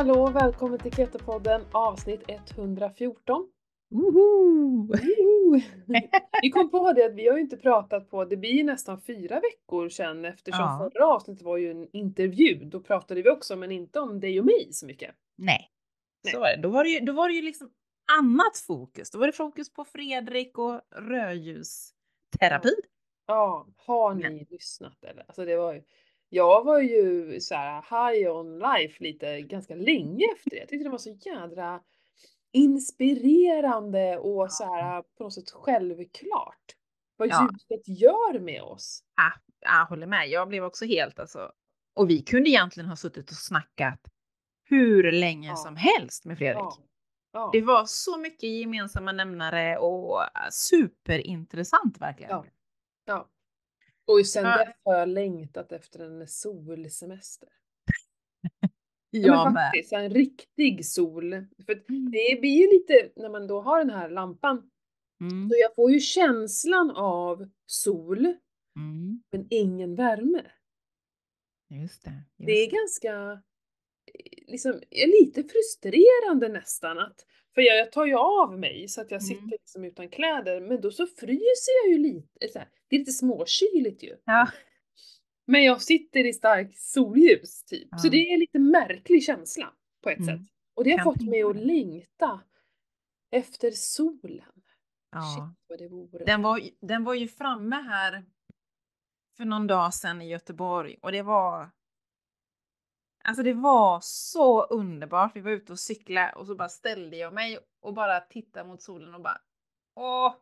hallå välkommen till Keto-podden avsnitt 114. Woho! Woho! Vi kom på det att vi har ju inte pratat på, det blir ju nästan fyra veckor sedan eftersom Ja. förra avsnittet var ju en intervju. Då pratade vi också men inte om dig och mig så mycket. Nej, Nej. så var det. Då var det, ju, då var det ju liksom annat fokus. Då var det fokus på Fredrik och rödljusterapi. Ja, har ni lyssnat eller? Alltså det var ju, jag var ju så här high on life lite ganska länge efter det. Jag tyckte det var så jädra inspirerande och så här på något sätt självklart. Vad Ja. ljuset gör med oss. Ah, jag håller med. Jag blev också helt alltså. Och vi kunde egentligen ha suttit och snackat hur länge Ja. som helst med Fredrik. Ja. Ja. Det var så mycket gemensamma nämnare och superintressant verkligen. Ja. Och sen Ja. dess har jag längtat efter en solsemester. Ja, Jag med. en riktig sol. För Mm. det blir ju lite, när man då har den här lampan, Mm. så jag får ju känslan av sol, Mm. men ingen värme. Just det. Just Det är ganska, eh, liksom, lite frustrerande nästan att, för jag, jag tar ju av mig så att jag Mm. sitter liksom utan kläder, men då så fryser jag ju lite, så här, det är lite småkyligt ju. Ja. Men jag sitter i starkt solljus typ, så Ja. det är en lite märklig känsla på ett Mm. sätt. Och det har fått mig att längta efter solen. Ja. Shit vad det vore. Den var, den var ju framme här för någon dag sedan i Göteborg och det var Alltså det var så underbart. Vi var ute och cykla och så bara ställde jag mig och bara tittade mot solen och bara Åh,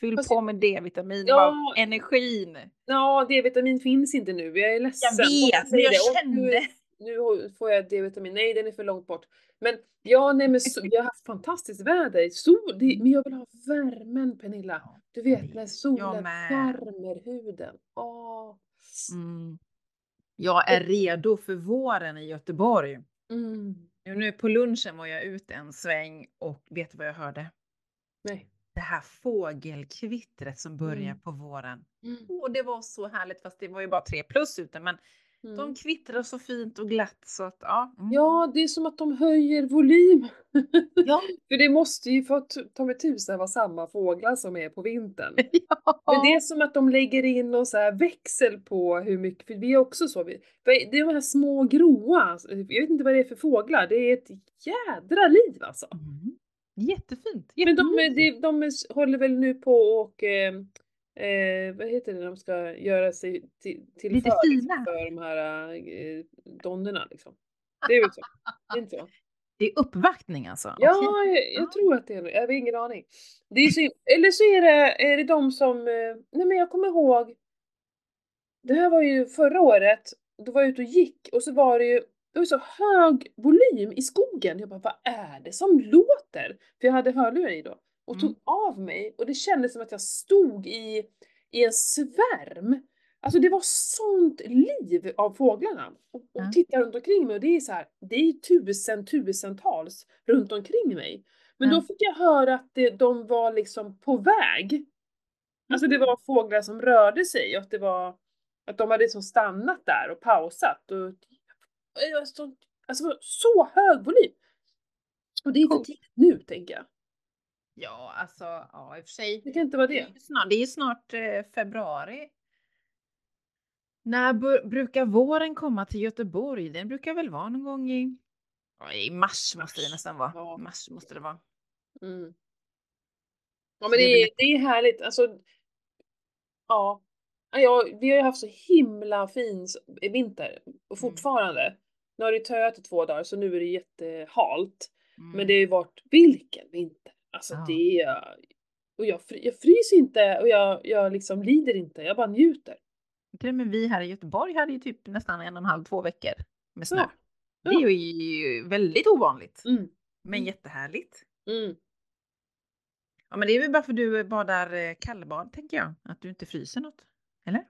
fyll Fast på med D-vitamin, Ja. bara energin. Ja, D-vitamin finns inte nu. Jag är ledsen. Jag vet, men jag det. Kände. Nu, nu får jag D-vitamin. Nej, den är för långt bort. Men ja, nej, men so- vi har haft fantastiskt väder. Sol, det, men jag vill ha värmen Pernilla. Du vet när solen värmer huden. Åh. Mm. Jag är redo för våren i Göteborg. Mm. Nu, nu på lunchen var jag ute en sväng och vet du vad jag hörde? Nej. Det här fågelkvittret som börjar Mm. på våren. Mm. Och det var så härligt fast det var ju bara tre plus ute men Mm. de kvittrar så fint och glatt så att ja. mm. Ja, det är som att de höjer volym. Ja. För det måste ju få t- ta med tusan vara samma fåglar som är på vintern. ja. Men det är som att de lägger in någon så här växel på hur mycket, för vi är också så. vi- för Det är de här små gråa, jag vet inte vad det är för fåglar, det är ett jädra liv alltså. Mm. Jättefint. Men de, de, de håller väl nu på och, eh, eh, vad heter det när de ska göra sig till, till Lite för, fina. för de här eh, donnorna liksom. Det är väl så? Det är inte så? Det är uppvaktning alltså? Ja, Okej. jag, jag tror att det är Jag har ingen aning. Det är så, eller så är det, är det de som, eh, nej men jag kommer ihåg, det här var ju förra året, då var jag ute och gick och så var det ju, det var så hög volym i skogen. Jag bara, vad är det som låter? För jag hade hörlurar i då och tog Mm. av mig och det kändes som att jag stod i, i en svärm. Alltså det var sånt liv av fåglarna. Och, och Ja. tittar runt omkring mig och det är så här, det är tusen, tusentals runt omkring mig. Men Ja. då fick jag höra att det, de var liksom på väg. Alltså det var fåglar som rörde sig och att det var att de hade liksom stannat där och pausat. Och, det var så, alltså så hög volym. Och det är Coolt. tidigt nu tänker jag. Ja, alltså ja, i och för sig. Det kan inte vara Det är det. ju snart, är ju snart eh, februari. När brukar våren komma till Göteborg? Den brukar väl vara någon gång i, i mars måste det nästan vara. ja. Mars måste det vara. Mm. Ja men det är det är, det är härligt. Alltså, ja. Ja, vi har ju haft så himla fin vinter och Mm. fortfarande. Nu har det töat i två dagar så nu är det jättehalt. Men Mm. det har ju varit vilken vinter. Alltså Ja. det är... Och jag, fry, jag fryser inte och jag, jag liksom lider inte, jag bara njuter. Till och med vi här i Göteborg hade ju typ nästan en och en halv, två veckor med snö. Ja. Det är ju väldigt ovanligt. Mm. Men Mm. jättehärligt. Mm. Ja, men det är väl bara för du badar eh, kallbad tänker jag. Att du inte fryser något. Eller?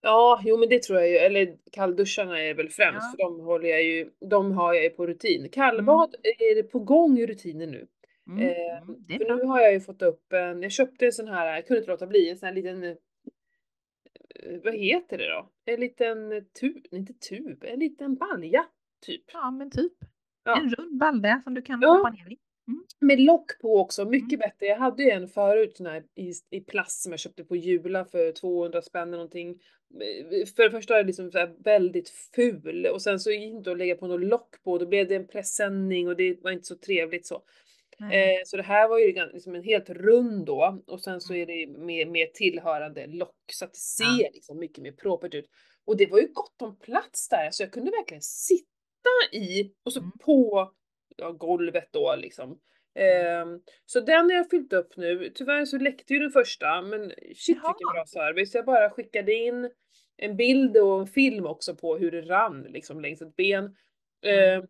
Ja, jo men det tror jag ju. Eller kallduscharna är väl främst Ja. för de håller jag ju, de har jag ju på rutin. Kallbad är det på gång i rutinen nu. Mm. Eh, Mm. För bra. nu har jag ju fått upp en, jag köpte en sån här, jag kunde inte låta bli, en sån här liten, eh, vad heter det då? En liten tub, inte tub, en liten balja. typ. Ja, men typ. Ja. En rund balde som du kan Ja. hoppa ner i. Med lock på också, Mm. mycket bättre. Jag hade ju en förut sån här i, i plast som jag köpte på Jula för 200 spänn eller någonting. Eh, För det första är det liksom så väldigt ful och sen så gick det inte att lägga på något lock på. Då blev det en presenning och det var inte så trevligt så. Eh, så det här var ju liksom en helt rund då och sen så Mm. är det med, med tillhörande lock så att det ser Ja. liksom mycket mer propert ut. Och det var ju gott om plats där så jag kunde verkligen sitta i och så Mm. på ja, golvet då liksom. Ehm, så den har jag fyllt upp nu. Tyvärr så läckte ju den första men shit vilken Jaha. bra service. Jag bara skickade in en bild och en film också på hur det rann liksom längs ett ben. Mm. Ehm,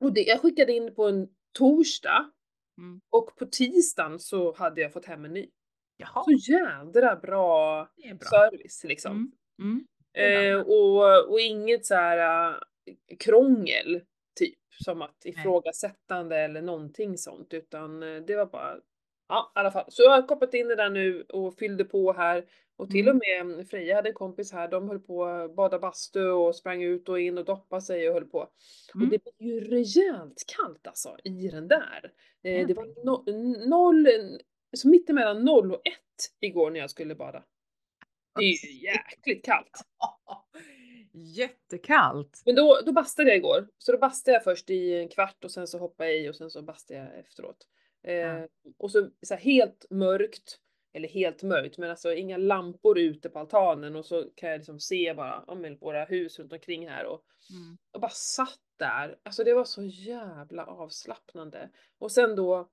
och det jag skickade in på en torsdag Mm. och på tisdagen så hade jag fått hem en ny. Jaha, Så jädra bra bra. service liksom. Mm. Mm. Eh, och, och inget så här äh, krångel typ som att ifrågasättande eller någonting sånt utan eh, det var bara Ja i alla fall. Så jag har kopplat in det där nu och fyllde på här och till och Mm. med Freja hade en kompis här, de höll på att bada bastu och sprang ut och in och doppa sig och höll på. Och Mm. det blev ju rejält kallt alltså i den där. Jag det var no noll, så mittemellan 0 och 1 igår när jag skulle bada. Det är ju jäkligt kallt. Jättekallt. Men då, då bastade jag igår. Så då bastade jag först i en kvart och sen så hoppade jag i och sen så bastade jag efteråt. Eh. Och så, så här helt mörkt, eller helt mörkt, men alltså inga lampor ute på altanen och så kan jag liksom se bara men våra hus runt omkring här och Mm. jag bara satt där. Alltså det var så jävla avslappnande. Och sen då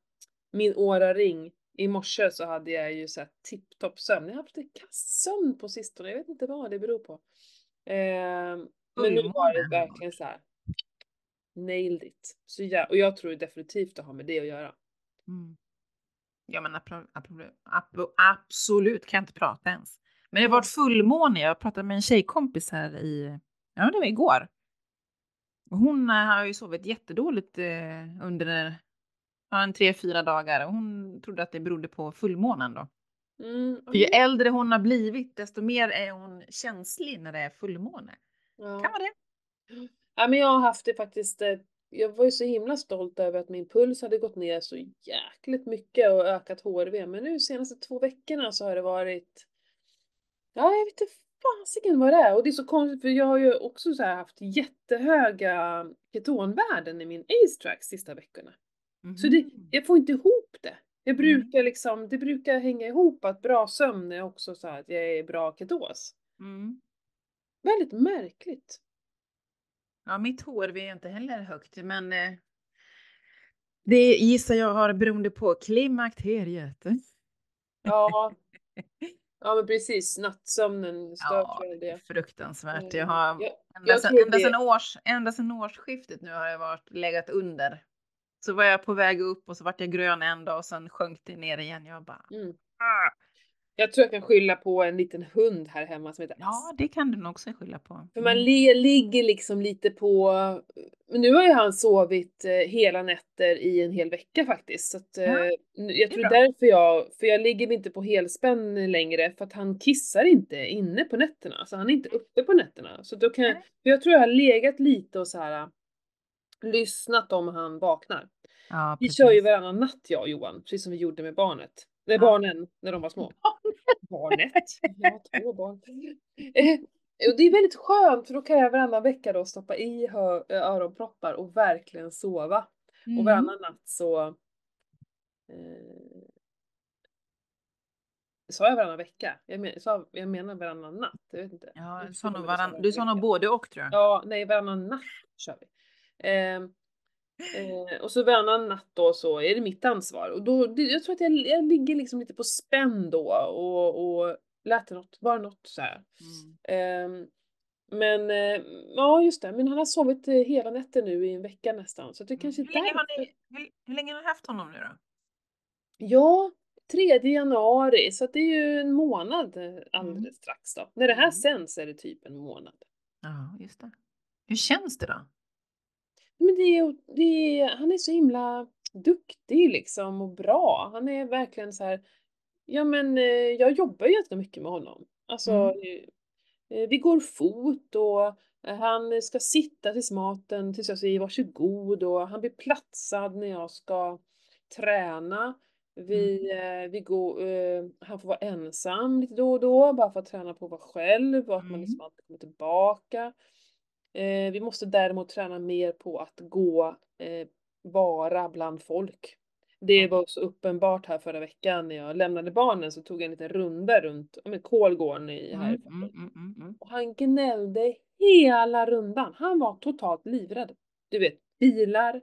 min Oura-ring. I morse så hade jag ju så här tipptopp sömn. Jag har haft lite kass sömn på sistone. Jag vet inte vad det beror på. Ehm, men nu var det verkligen så här. Nailed it. Så ja, och jag tror definitivt det har med det att göra. Mm. Ja men absolut, kan jag inte prata ens. Men det har varit fullmåne, jag pratade med en tjejkompis här i, ja det var igår. Hon eh, har ju sovit jättedåligt eh, under en tre, fyra dagar och hon trodde att det berodde på fullmånen då. Mm, För ju äldre hon har blivit desto mer är hon känslig när det är fullmåne. ja. Kan vara det? Ja, men jag har haft det faktiskt. Jag var ju så himla stolt över att min puls hade gått ner så jäkligt mycket och ökat HRV. Men nu senaste två veckorna så har det varit. Ja, jag vet inte fasiken vad det är. Och det är så konstigt för jag har ju också så haft jättehöga ketonvärden i min ACE-track sista veckorna. Så det, Mhm. jag får inte ihop det. Jag Mm. brukar liksom, det brukar hänga ihop att bra sömn är också så att jag är i bra ketos. Mm. Väldigt märkligt. Ja, mitt HRV är inte heller högt, men eh, det gissar jag har beroende på klimakteriet. Ja, ja men precis. Nattsömnen stör Ja, det är det. fruktansvärt. Jag har jag- ända jag sedan, ända, års, ända sedan årsskiftet nu har jag varit legat under. Så var jag på väg upp och så vart jag grön en dag och sen sjönk det ner igen. Jag bara, Mm. ah. Jag tror jag kan skylla på en liten hund här hemma som heter ja, det kan du nog också skylla på. För man Mm. ligger liksom lite på... Men nu har ju han sovit eh, hela nätter i en hel vecka faktiskt. Så att, eh, nu- jag är tror bra. därför jag... För jag ligger inte på helspänn längre för att han kissar inte inne på nätterna. Så han är inte uppe på nätterna. Så då kan jag... För jag tror jag har legat lite och så här äh, lyssnat om han vaknar. Ja, Vi kör ju varannan natt jag och Johan, precis som vi gjorde med barnet. Nej, Ja. barnen när de var små. Barnet? Jag har två barn. Eh, och det är väldigt skönt för då kan jag varannan vecka då stoppa i ö- öronproppar och verkligen sova. Och Mm. varannan natt så... Eh, sa jag varannan vecka? Jag, men, sa, jag menar varannan natt, jag vet inte. Ja, du sa nog både och tror jag. Ja, nej varannan natt kör vi. Ehm, eh, och så varannan natt då så är det mitt ansvar. Och då, det, jag tror att jag, jag ligger liksom lite på spänn då och, och lät något, var något så här. Mm. Ehm, men eh, ja just det, men han har sovit eh, hela nätter nu i en vecka nästan. Så det kanske är Hur, länge har därför. ni, hur, hur länge har ni haft honom nu då? Ja, 3 januari, så det är ju en månad eh, alldeles Mm. strax då. När det här Mm. sänds är det typ en månad. Ja, just det. Hur känns det då? Men det är, det är, han är så himla duktig liksom och bra. Han är verkligen så här. Ja men eh, jag jobbar ju ganska mycket med honom. Alltså Mm. eh, eh, vi går fot och Han ska sitta tills maten, tills jag säger varsågod och han blir platsad när jag ska träna. Vi, Mm. vi går, han får vara ensam lite då och då, bara för att träna på att vara själv och att man liksom Mm. alltid kommer tillbaka. Eh, vi måste däremot träna mer på att gå, eh, vara bland folk. Det var så uppenbart här förra veckan när jag lämnade barnen så tog jag en liten runda runt, ja men Kolgården i här Mm, mm, mm, mm, mm. Och han gnällde hela rundan. Han var totalt livrädd. Du vet, bilar,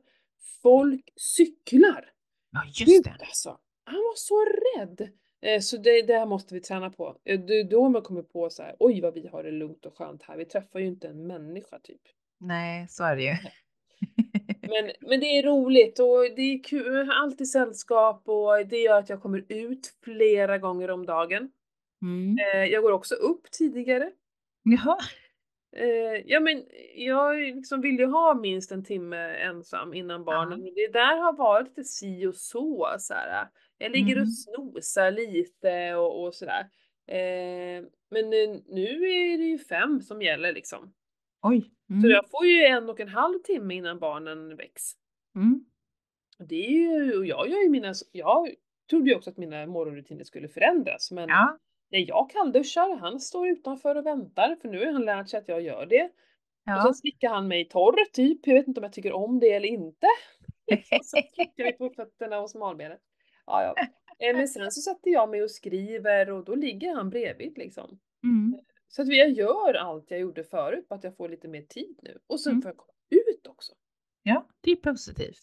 folk, cyklar. Ja, just Gud det. alltså. Han var så rädd. Eh, Så det, det här måste vi träna på. Eh, Det är då man kommer på så här, oj vad vi har det lugnt och skönt här. Vi träffar ju inte en människa typ. Nej, så är det ju. Men, men det är roligt och det är kul, alltid sällskap och det gör att jag kommer ut flera gånger om dagen. Mm. Eh, Jag går också upp tidigare. Jaha. Ja men jag liksom vill ju ha minst en timme ensam innan barnen. Ja. Det där har varit lite si och så. så här. Jag ligger och Mm. snosar lite och, och sådär. Eh, men eh, nu är det ju fem som gäller liksom. Oj. Så Mm. jag får ju en och en halv timme innan barnen väcks. Mm. Det är ju, och jag gör ju mina, jag trodde ju också att mina morgonrutiner skulle förändras men Ja. när jag kallduschar, han står utanför och väntar för nu har han lärt sig att jag gör det. Och sen Ja. slickar han mig torr typ, jag vet inte om jag tycker om det eller inte. Så slickar vi på fötterna och smalbenet. Ja, ja. Eh, Men sen så sätter jag mig och skriver och då ligger han bredvid liksom. Mm. Så att jag gör allt jag gjorde förut, bara att jag får lite mer tid nu. Och sen Mm. får jag komma ut också. Ja, det är positivt.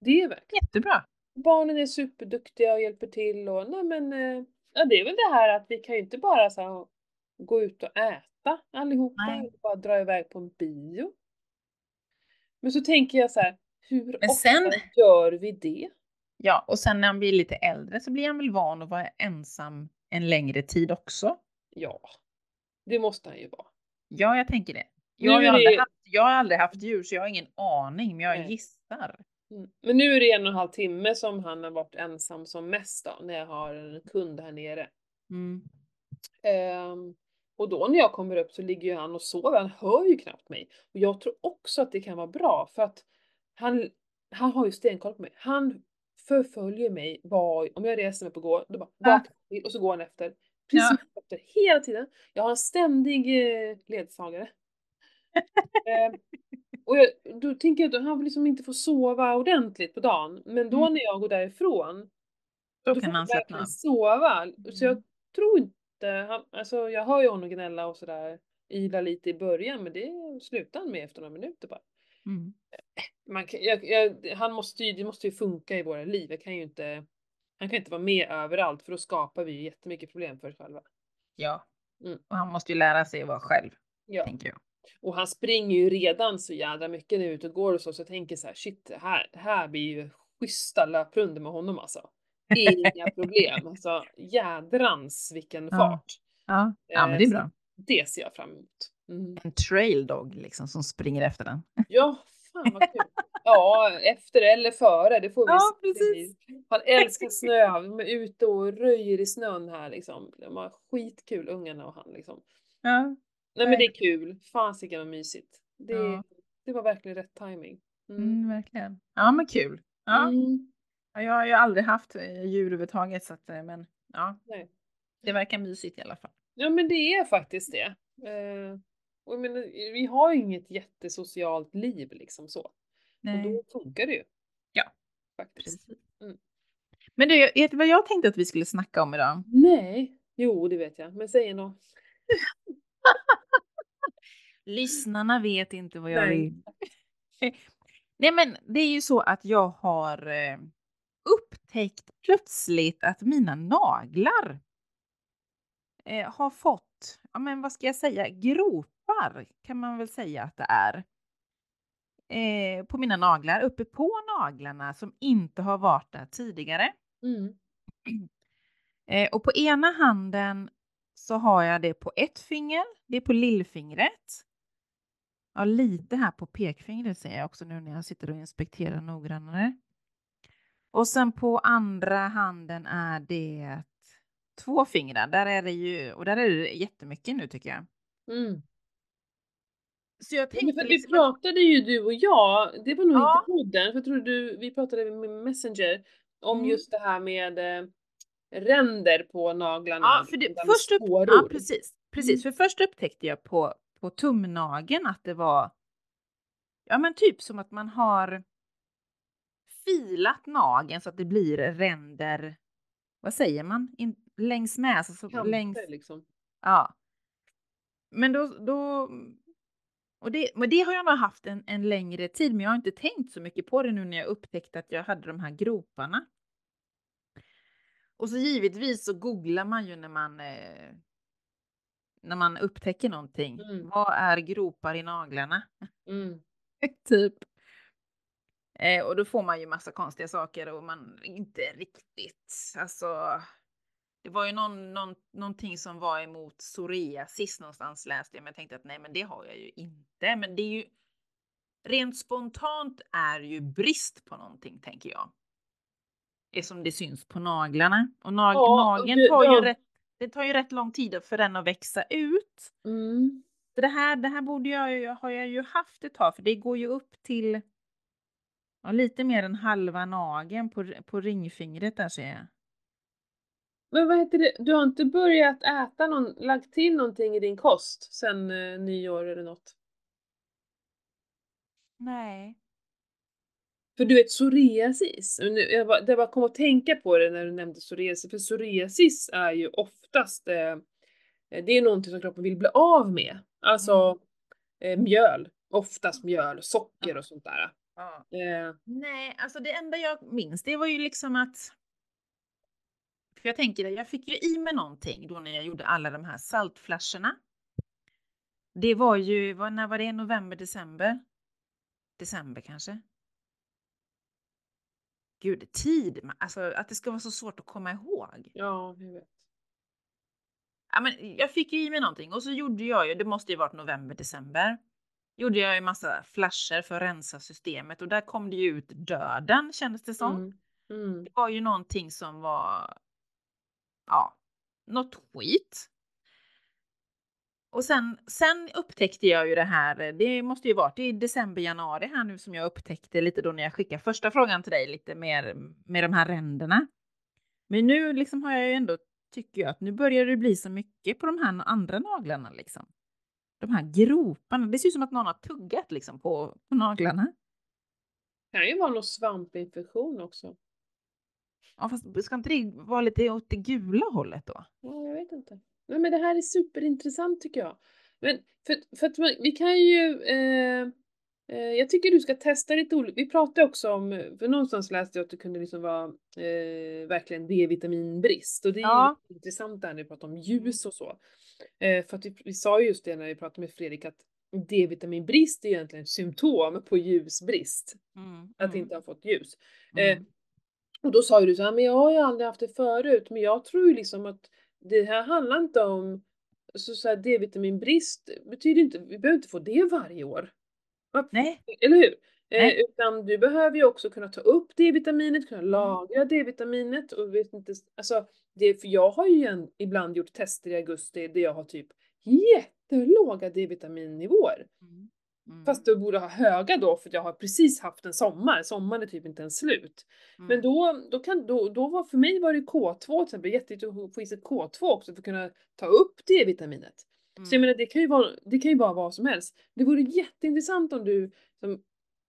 Det är verkligen. Jättebra. Barnen är superduktiga och hjälper till och nej men, eh, ja det är väl det här att vi kan ju inte bara så här, gå ut och äta allihopa, Nej. bara dra iväg på en bio. Men så tänker jag så här, hur Men ofta sen- gör vi det? Ja, och sen när han blir lite äldre så blir han väl van att vara ensam en längre tid också. Ja, det måste han ju vara. Ja, jag tänker det. Jag har, är aldrig det- haft, jag har aldrig haft djur så jag har ingen aning, men jag Nej. gissar. Mm. Men nu är det en och en halv timme som han har varit ensam som mest då, när jag har en kund här nere. Mm. Ehm, och då när jag kommer upp så ligger ju han och sover, han hör ju knappt mig. Och jag tror också att det kan vara bra för att han, han har ju stenkoll på mig. Han förföljer mig var, om jag reser mig på gå, då bara Ja. till och så går han efter. Precis Ja. efter, hela tiden. Jag har en ständig eh, ledsagare. Ehm, och jag, då tänker jag att han vill liksom inte få sova ordentligt på dagen. Men då Mm. när jag går därifrån Då då kan får han slappna av. sova. Så jag Mm. tror inte, han, alltså jag hör ju honom gnälla och sådär, yla lite i början men det slutar han med efter några minuter bara. Mm. Man kan, jag, jag, han måste ju, det måste ju funka i våra liv. Jag kan ju inte, han kan inte vara med överallt för då skapar vi ju jättemycket problem för oss själva. Ja. Mm. Och han måste ju lära sig att vara själv, Ja. tänker jag. Och han springer ju redan så jädra mycket när jag är ute och går och så, så jag tänker så här, shit, här, här blir ju schyssta löprunder med honom alltså. Inga problem. Alltså jädrans vilken Ja. fart. Ja, ja men det är Eh, bra. Det ser jag fram emot. Mm. En trail dog liksom som springer efter den. Ja, fan vad kul. Ja, efter eller före, det får vi Ja, se. Precis. Han älskar snö, de är ute och röjer i snön här liksom. De har skitkul ungarna och han liksom. Ja. Nej men det är kul, fasiken vad mysigt. Det, Ja. det var verkligen rätt timing. Mm. Mm, verkligen. Ja, men kul. Ja. Mm. Ja, Jag har ju aldrig haft eh, djur överhuvudtaget så att, eh, men ja, Nej. det verkar mysigt i alla fall. Ja men det är faktiskt det. Eh, och jag menar, vi har ju inget jättesocialt liv liksom så. Och Nej, då funkar det ju. Ja, Faktiskt. Mm. Men du, vet du vad jag tänkte att vi skulle snacka om idag? Nej, jo det vet jag. Men säg nå. Lyssnarna vet inte vad jag Nej. vill. Nej, men det är ju så att jag har eh, upptäckt plötsligt att mina naglar eh, har fått, ja men vad ska jag säga, gropar kan man väl säga att det är. Eh, på mina naglar, uppe på naglarna som inte har varit där tidigare. Mm. Eh, och på ena handen så har jag det på ett finger, det är på lillfingret. Ja, lite här på pekfingret ser jag också nu när jag sitter och inspekterar noggrannare. Och sen på andra handen är det två fingrar. Där är det ju, och där är det jättemycket nu tycker jag. Mm. Så jag Men tänkte för att liksom pratade ju du och jag, det var nog Ja. inte podden, för jag tror du, vi pratade med Messenger om Mm. just det här med eh, ränder på naglarna. ja, för det, det först upp, ja precis, precis, för först upptäckte jag på, på tumnageln att det var, ja men typ som att man har filat nageln så att det blir ränder, vad säger man, In, längs med, alltså så, Kanter längs, liksom. ja. Men då, då och det, men det har jag nog haft en, en längre tid, men jag har inte tänkt så mycket på det nu när jag upptäckte att jag hade de här groparna. Och så givetvis så googlar man ju när man eh, när man upptäcker någonting. Mm. Vad är gropar i naglarna? Mm. typ. Eh, och då får man ju massa konstiga saker och man inte riktigt, alltså. Det var ju någon, någon, någonting som var emot psoriasis någonstans läste jag, men jag tänkte att nej, men det har jag ju inte. Men det är ju rent spontant är ju brist på någonting, tänker jag. Det som det syns på naglarna och nag, Ja, nageln det- tar ju ja. rätt. Det tar ju rätt lång tid för den att växa ut. Mm. Så det här, det här borde jag ju, har jag ju haft ett tag, för det går ju upp till ja, lite mer än halva nageln på, på ringfingret där ser jag. Men vad heter det, du har inte börjat äta någon, lagt till någonting i din kost sen eh, nyår eller något? Nej. För du vet psoriasis, nu, jag bara, det bara kom att tänka på det när du nämnde psoriasis, för psoriasis är ju oftast, eh, det är någonting som kroppen vill bli av med. Alltså eh, mjöl, oftast mjöl, socker och sånt där. Ja. Eh, Nej, alltså det enda jag minns det var ju liksom att för jag tänker jag fick ju i mig någonting då när jag gjorde alla de här saltflaskorna. Det var ju, när var det? November, december? December kanske? Gud, tid, alltså att det ska vara så svårt att komma ihåg. ja, jag vet. Ja, men jag fick ju i mig någonting och så gjorde jag ju, det måste ju varit november, december. Gjorde jag ju massa flasher för att rensa systemet och där kom det ju ut döden kändes det som. Mm. Mm. Det var ju någonting som var, ja, något skit. Och sen, sen upptäckte jag ju det här, det måste ju varit i december, januari här nu som jag upptäckte lite då när jag skickade första frågan till dig lite mer med de här ränderna. Men nu liksom har jag ju ändå, tycker jag att nu börjar det bli så mycket på de här andra naglarna liksom. De här groparna, det ser ut som att någon har tuggat liksom på, på naglarna. kan ju vara någon svampinfektion också. Ja, fast ska inte det vara lite åt det gula hållet då? Ja, jag vet inte. Nej, men det här är superintressant tycker jag. Men för, för att man, vi kan ju... Eh, eh, jag tycker du ska testa lite olika. Vi pratade också om, för någonstans läste jag att det kunde liksom vara eh, verkligen D-vitaminbrist. Och det är Ja. ju intressant där när vi pratar om ljus och så. Eh, för att vi, vi sa ju just det när vi pratade med Fredrik att D-vitaminbrist är egentligen ett symptom på ljusbrist. Mm, Att mm, inte ha fått ljus. mm. Eh, och då sa ju du så här, men jag har ju aldrig haft det förut. Men jag tror ju liksom att det här handlar inte om så, så här, D-vitaminbrist betyder inte, vi behöver inte få det varje år. Nej. Eller hur? Eh, utan du behöver ju också kunna ta upp D-vitaminet, kunna lagra D-vitaminet och vet inte, alltså det, för jag har ju en, ibland gjort tester i augusti där jag har typ jättelåga D-vitaminnivåer. Mm. Mm. Fast du borde ha höga då för jag har precis haft en sommar, sommaren är typ inte ens slut. Men Mm. då, då, kan, då, då var för mig var det K2 till exempel, jätteviktigt att få i sig K2 också för att kunna ta upp D-vitaminet. Så jag Mm. menar det kan ju vara, det kan ju vara vad som helst. Det vore jätteintressant om du, som,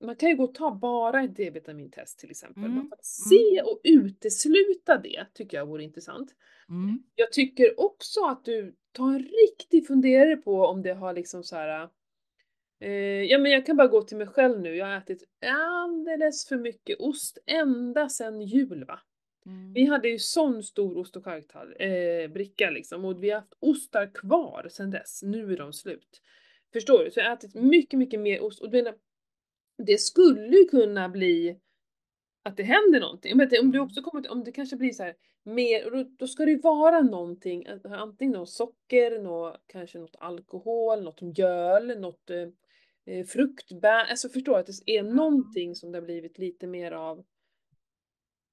man kan ju gå och ta bara ett D-vitamintest till exempel. Mm, att se och utesluta det tycker jag vore intressant. Mm. Jag tycker också att du tar en riktig funderare på om det har liksom så här. Eh, ja men jag kan bara gå till mig själv nu, jag har ätit alldeles för mycket ost ända sedan jul va. Mm. Vi hade ju sån stor ost och charktall, eh, liksom och vi har haft ostar kvar sedan dess, nu är de slut. Förstår du? Så jag har ätit mycket, mycket mer ost och du menar, det skulle ju kunna bli att det händer någonting. Men om du Mm. också kommer till, om det kanske blir så här mer, och då, då ska det ju vara någonting, att- antingen något socker, något, kanske något alkohol, något mjöl, något eh, eh, fruktbär, alltså förstår du att det är någonting som det har blivit lite mer av.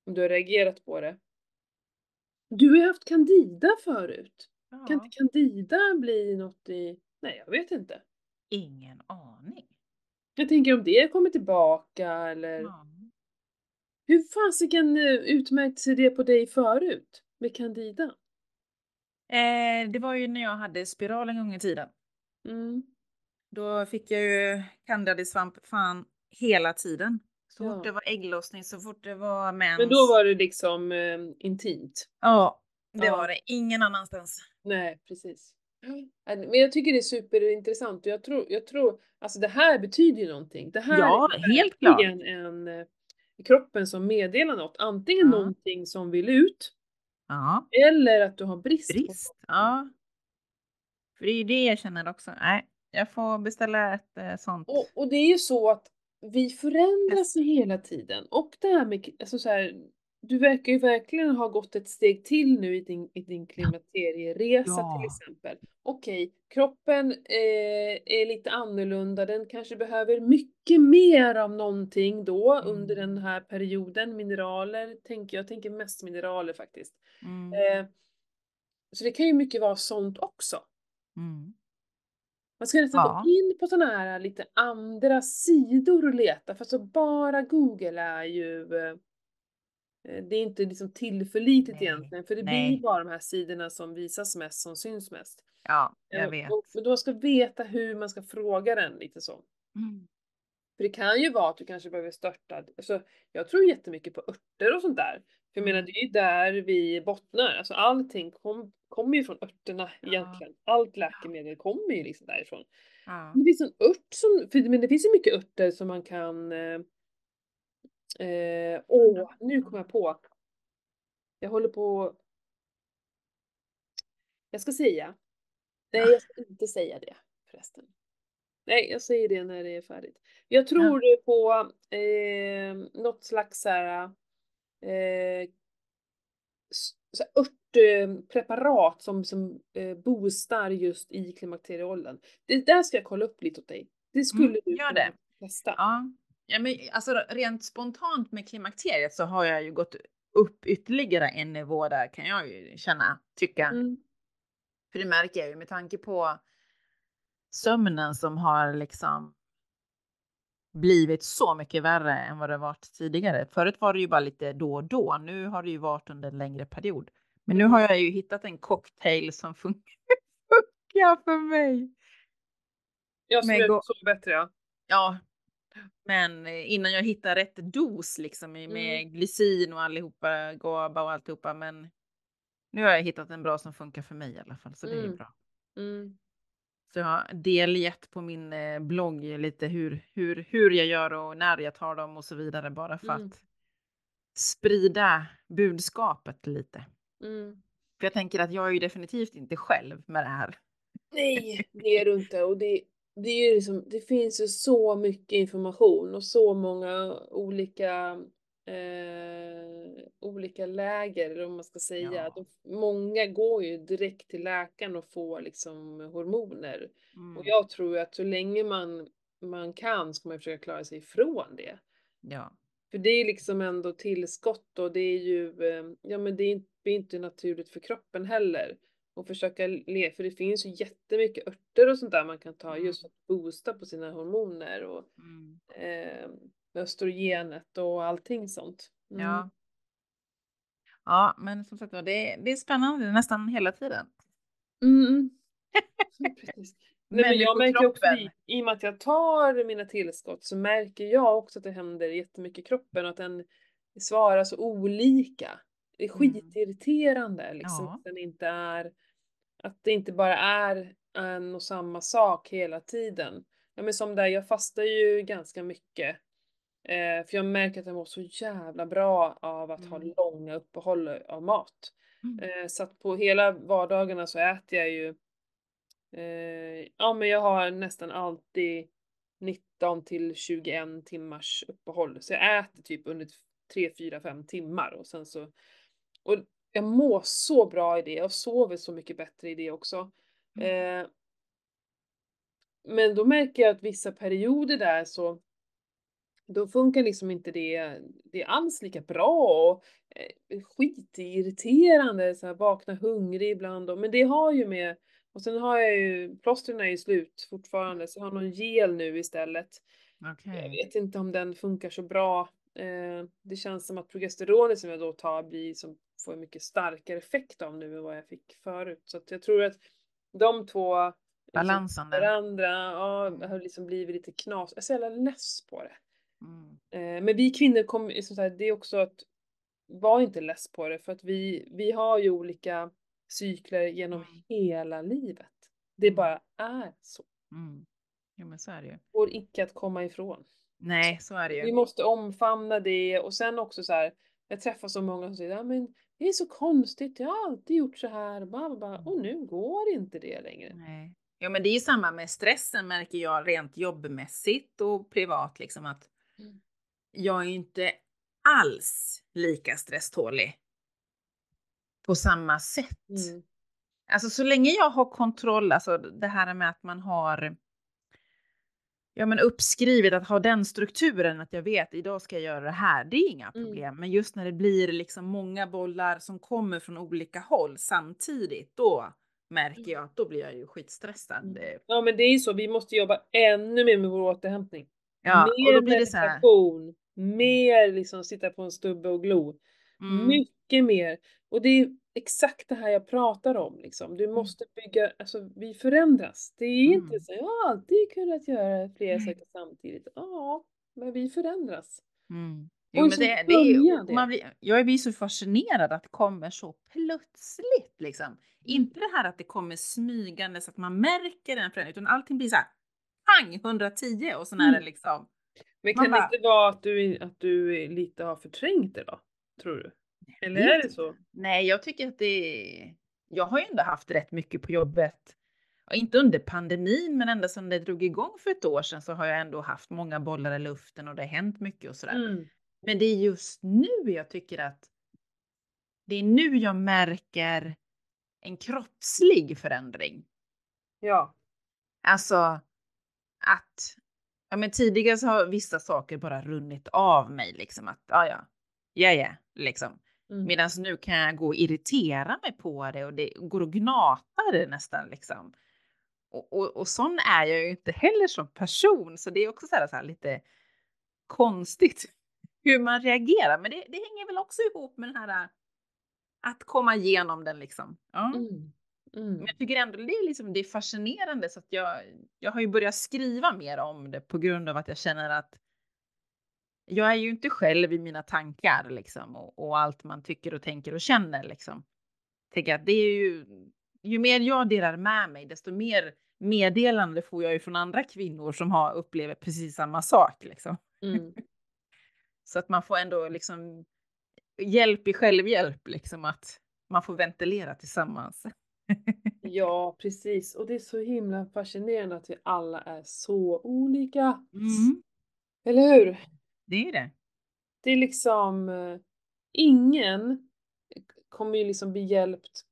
Om du har reagerat på det. Du har ju haft candida förut. Kan Ja. inte candida bli något i, nej jag vet inte. Ingen aning. Jag tänker om det kommer tillbaka eller Ja. hur fasiken eh, utmärkte sig det på dig förut med candida? Eh, det var ju när jag hade spiral en gång i tiden. Mm. Då fick jag ju candidasvamp fan hela tiden. Så Ja. fort det var ägglossning, så fort det var mens. Men då var det liksom eh, intimt. Ja, det Ja. var det. Ingen annanstans. Nej, precis. Ja, Men jag tycker det är superintressant och jag tror, jag tror, alltså det här betyder ju någonting. Det här Ja, är helt klart. verkligen en eh, kroppen som meddelar något. Antingen Ja. någonting som vill ut Ja, eller att du har brist. brist. Ja. För det är ju det jag känner också. Nej, jag får beställa ett eh, sånt. Och, och det är ju så att vi förändras ju hela tiden. Och det här med, alltså så här, du verkar ju verkligen ha gått ett steg till nu i din, i din klimakterieresa Ja. till exempel. Okej, kroppen eh, är lite annorlunda, den kanske behöver mycket mer av någonting då under Mm. den här perioden. Mineraler, tänker jag, tänker mest mineraler faktiskt. Mm. Eh, så det kan ju mycket vara sånt också. Mm. Man ska nästan Ja. gå in på sådana här lite andra sidor och leta, för så bara Google är ju eh, det är inte liksom tillförlitligt Nej, egentligen, för det nej. blir bara de här sidorna som visas mest, som syns mest. Ja, jag Eh, vet. Och för då ska veta hur man ska fråga den lite så. Mm. För det kan ju vara att du kanske behöver störta, alltså jag tror jättemycket på örter och sånt där. För jag menar Mm. det är ju där vi bottnar, alltså allting kom, kommer ju från örterna Ja. egentligen. Allt läkemedel kommer ju liksom därifrån. Ja. Det finns en ört som, för, men det finns ju mycket örter som man kan eh, eh, Åh, nu kom jag på. Jag håller på. Jag ska säga. Nej, jag ska inte säga det förresten. Nej, jag säger det när det är färdigt. Jag tror det på eh, något slags så här, eh, så här örtpreparat som, som eh, boostar just i klimakterieåldern. Det där ska jag kolla upp lite åt dig. Det skulle Mm, du gör det. testa. Ja. ja, men alltså rent spontant med klimakteriet så har jag ju gått upp ytterligare en nivå där kan jag ju känna, tycka. Mm. För det märker jag ju med tanke på sömnen som har liksom blivit så mycket värre än vad det varit tidigare. Förut var det ju bara lite då och då. Nu har det ju varit under en längre period. Men nu Mm. har jag ju hittat en cocktail som funkar funkar för mig. Jag skulle gå- sova bättre ja. Ja, men eh, innan jag hittar rätt dos liksom med Mm. glycin och allihopa, GABA och alltihopa. Men nu har jag hittat en bra som funkar för mig i alla fall, så det är ju Mm. bra. Mm. Så jag har delgett på min eh, blogg lite hur, hur, hur jag gör och när jag tar dem och så vidare bara för Mm. att sprida budskapet lite. Mm. För jag tänker att jag är ju definitivt inte själv med det här. Nej, det är du inte. Och det, det, är ju liksom, det finns ju så mycket information och så många olika, eh, olika läger, eller vad man ska säga. Ja. De, många går ju direkt till läkaren och får liksom hormoner. Mm. Och jag tror att så länge man, man kan ska man försöka klara sig ifrån det. Ja. För det är liksom ändå tillskott och det är ju, eh, ja men det är inte, det är inte naturligt för kroppen heller. Och försöka le, för det finns ju jättemycket örter och sånt där man kan ta Mm. just för att boosta på sina hormoner och Mm. eh, östrogenet och allting sånt. Mm. Ja. Ja, men som sagt det, det är spännande nästan hela tiden. Mm. Precis. Nej, men jag märker också i, i och med att jag tar mina tillskott så märker jag också att det händer jättemycket i kroppen och att den svarar så olika. Det är Mm. skitirriterande liksom Ja. att den inte är att det inte bara är en och samma sak hela tiden. Ja men som där, jag fastar ju ganska mycket. Eh, för jag märker att jag mår så jävla bra av att ha Mm. långa uppehåll av mat. Mm. Eh, så att på hela vardagarna så äter jag ju eh, Ja men jag har nästan alltid 19 till 21 timmars uppehåll. Så jag äter typ under 3, 4, 5 timmar och sen så och jag mår så bra i det och sover så mycket bättre i det också. Mm. Eh, men då märker jag att vissa perioder där så då funkar liksom inte det, det är alls lika bra och eh, skitirriterande, så här, vakna hungrig ibland. Och, men det har ju med Och sen har jag ju, plåstren är ju slut fortfarande, så jag har någon gel nu istället. Jag Okej. vet inte om den funkar så bra. Eh, det känns som att progesteronet som jag då tar blir som får en mycket starkare effekt av nu än vad jag fick förut. Så att jag tror att de två liksom Balansen där. varandra, ja, har liksom blivit lite knas. Jag är så jävla less på det. Mm. Eh, men vi kvinnor kommer, så här, det är också att var inte less på det för att vi, vi har ju olika cykler genom Mm. hela livet. Det Mm. bara är så. Mm. Jo men så är det ju. Går icke att komma ifrån. Nej, så är det Vi ju. måste omfamna det och sen också så här. Jag träffar så många som säger ja, men det är så konstigt. Jag har alltid gjort så här. Bla. Och nu går inte det längre. Nej. Ja men det är ju samma med stressen märker jag rent jobbmässigt och privat liksom att Mm. Jag är inte alls lika stresstålig. På samma sätt. Mm. Alltså så länge jag har kontroll, alltså det här med att man har ja, men uppskrivet att ha den strukturen att jag vet idag ska jag göra det här. Det är inga Mm. problem. Men just när det blir liksom många bollar som kommer från olika håll samtidigt, då märker jag att då blir jag ju skitstressad. Mm. Ja men det är ju så. Vi måste jobba ännu mer med vår återhämtning. Ja, mer och då blir det så här. meditation. Mer liksom sitta på en stubbe och glo. Mm, Mycket mer. Och det är exakt det här jag pratar om liksom. Du måste bygga, alltså vi förändras. Det är inte Mm. så, jag har alltid kunnat göra flera saker samtidigt. Ja, men vi förändras. mm. Och Jo, men det, det är, man blir, jag blir så fascinerad att det kommer så plötsligt. Liksom. Mm. Inte det här att det kommer smygande så att man märker en förändring, utan allting blir så här pang 110 och sen är det Mm. liksom Men kan bara- det inte vara att du, att du lite har förträngt det då? Tror du? Eller är det så? Nej, jag tycker att det Jag har ju ändå haft rätt mycket på jobbet. Inte under pandemin, men ända sedan det drog igång för ett år sedan så har jag ändå haft många bollar i luften och det har hänt mycket och sådär. Mm. Men det är just nu jag tycker att det är nu jag märker en kroppslig förändring. Ja. Alltså att ja, men tidigare så har vissa saker bara runnit av mig liksom att ja, ja, ja, ja, liksom. Mm. Medan nu kan jag gå och irritera mig på det och det går och gnata det nästan liksom. Och, och, och sån är jag ju inte heller som person, så det är också så här, så här lite konstigt hur man reagerar. Men det, det hänger väl också ihop med den här äh, att komma igenom den liksom. Ja. Mm. Mm. Men jag tycker ändå det är, liksom, det är fascinerande så att jag, jag har ju börjat skriva mer om det på grund av att jag känner att jag är ju inte själv i mina tankar liksom och, och allt man tycker och tänker och känner liksom. Tänker att det är ju, ju mer jag delar med mig, desto mer meddelande får jag ju från andra kvinnor som har upplever precis samma sak liksom. Mm. Så att man får ändå liksom hjälp i självhjälp liksom att man får ventilera tillsammans. Ja, precis. Och det är så himla fascinerande att vi alla är så olika. Mm, Eller hur? det är det. Det är liksom eh, ingen kommer ju liksom bli hjälpt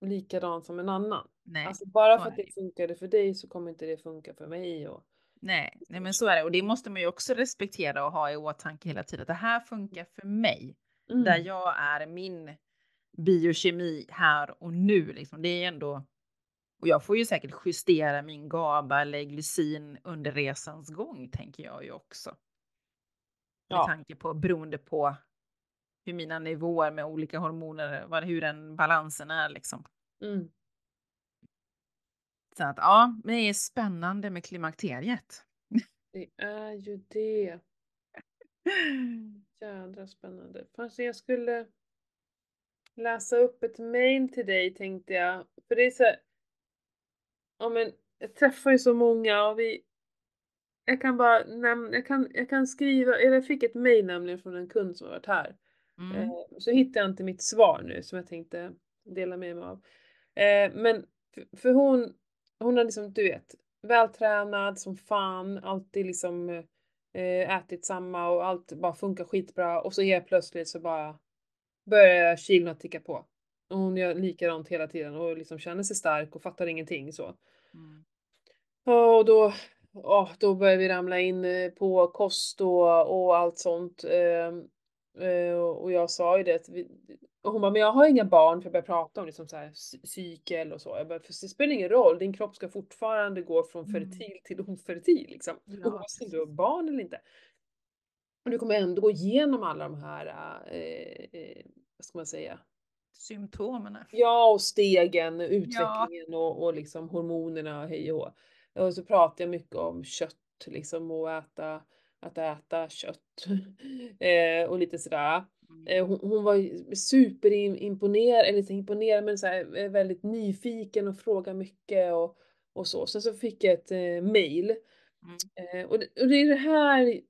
likadant som en annan. Nej, Alltså bara för att det det funkade för dig så kommer inte det funka för mig. Och... nej, nej, men så är det. Och det måste man ju också respektera och ha i åtanke hela tiden. Att det här funkar för mig. Mm. Där jag är min biokemi här och nu. Liksom. Det är ändå... Och jag får ju säkert justera min GABA eller glycin under resans gång, tänker jag ju också. Med Ja. tanke på, beroende på hur mina nivåer med olika hormoner, vad, hur den balansen är liksom. Mm. Så att ja, det är spännande med klimakteriet. Det är ju det. Jädra spännande. Fast jag skulle läsa upp ett mail till dig tänkte jag. För det är så här, Ja men jag träffar ju så många och vi Jag kan bara nämna, jag kan, jag kan skriva, eller jag fick ett mail nämligen från en kund som har varit här. Mm. Eh, så hittar jag inte mitt svar nu som jag tänkte dela med mig av. Eh, men för, för hon, hon har liksom, du vet, vältränad som fan, alltid liksom eh, ätit samma och allt bara funkar skitbra och så helt plötsligt så bara börjar kilona ticka på. Och hon gör likadant hela tiden och liksom känner sig stark och fattar ingenting så. Mm. Och då, ja, då börjar vi ramla in eh, på kost och, och allt sånt. Ehm, eh, och jag sa ju det att vi, Och hon bara, men jag har inga barn för jag började prata om liksom så här, cykel och så. Jag bara, för det spelar ingen roll, din kropp ska fortfarande gå från Mm. fertil till ofertil liksom. Ja, Oavsett om du har barn eller inte. Och du kommer ändå gå igenom alla de här, eh, eh, vad ska man säga, Symptomen. Ja, och stegen, utvecklingen och, och liksom hormonerna, hej och. Och så pratar jag mycket om kött liksom och äta, att äta kött. eh, och lite sådär. Eh, hon, hon var superimponerad, eller inte imponerad men så här, eh, väldigt nyfiken och frågade mycket och, och så. Sen så fick jag ett eh, mail. Mm. Eh, och, det, och det är det här,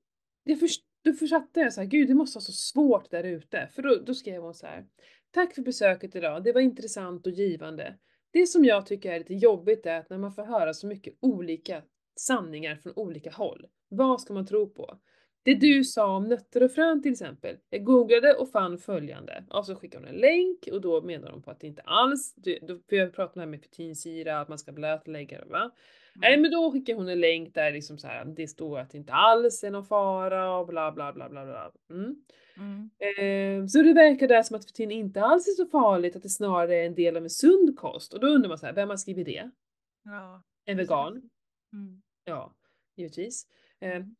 jag först, då försatte jag så här, gud det måste vara så svårt där ute. För då, då skrev hon så här. Tack för besöket idag, det var intressant och givande. Det som jag tycker är lite jobbigt är att när man får höra så mycket olika sanningar från olika håll. Vad ska man tro på? Det du sa om nötter och frön till exempel. Jag googlade och fann följande. Och så skickade hon en länk och då menar de på att det inte alls, då, för jag pratade om det här med fetinsyra, att man ska blötlägga det va. Nej men då skickade hon en länk där liksom så här, det står att det inte alls är någon fara och bla bla bla bla bla. Mm. Mm. Eh, så det verkar där som att fetin inte alls är så farligt, att det snarare är en del av en sund kost. Och då undrar man så här, vem har skrivit det? Ja. En vegan? Mm. Ja, givetvis. Eh, Mm.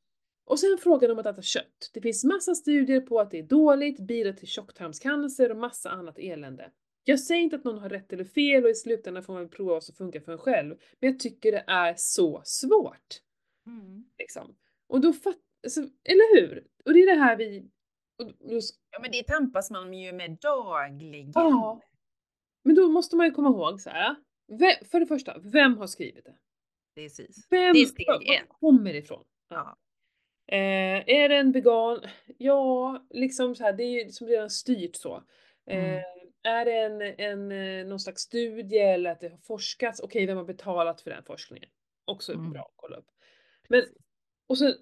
och sen frågan om att äta kött. Det finns massa studier på att det är dåligt, bidrar till tjocktarmscancer och massa annat elände. Jag säger inte att någon har rätt eller fel och i slutändan får man prova vad som funkar för en själv. Men jag tycker det är så svårt. Mm. Liksom. Och då fatt, alltså, eller hur? Och det är det här vi... Och då, Ja, men det tampas man ju med dagligen. Ja. Men då måste man ju komma ihåg så här. Vem, för det första, vem har skrivit det? Precis. Vem, Det är steg var- kommer det ifrån? Ja. Eh, är det en vegan? Ja, liksom så här, det är ju som redan styrt så. Eh, Mm. Är det en, en, eh, någon slags studie eller att det har forskats? Okej, vem har betalat för den forskningen? Också Mm. bra att kolla upp. Men, och sen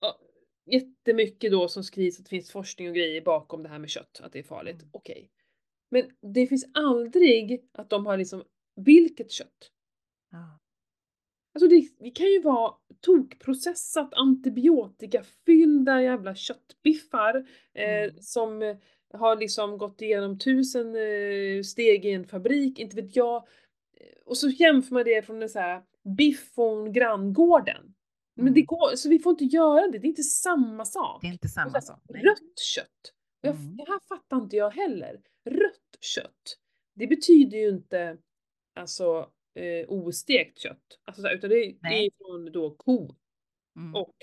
ja, jättemycket då som skrivs att det finns forskning och grejer bakom det här med kött, att det är farligt. Mm. Okej. Men det finns aldrig att de har liksom, vilket kött? Ja. Alltså det, det kan ju vara tokprocessat antibiotikafyllda jävla köttbiffar eh, Mm. som har liksom gått igenom tusen eh, steg i en fabrik, inte vet jag. Och så jämför man det från en så här biff från granngården. Men det Mm. går, så vi får inte göra det, det är inte samma sak. Det är inte samma här, sak. nej. Rött kött. Jag, Mm. Det här fattar inte jag heller. Rött kött. Det betyder ju inte alltså eh, ostekt kött. Alltså, så här, utan det, det är Nej. från då ko Mm. och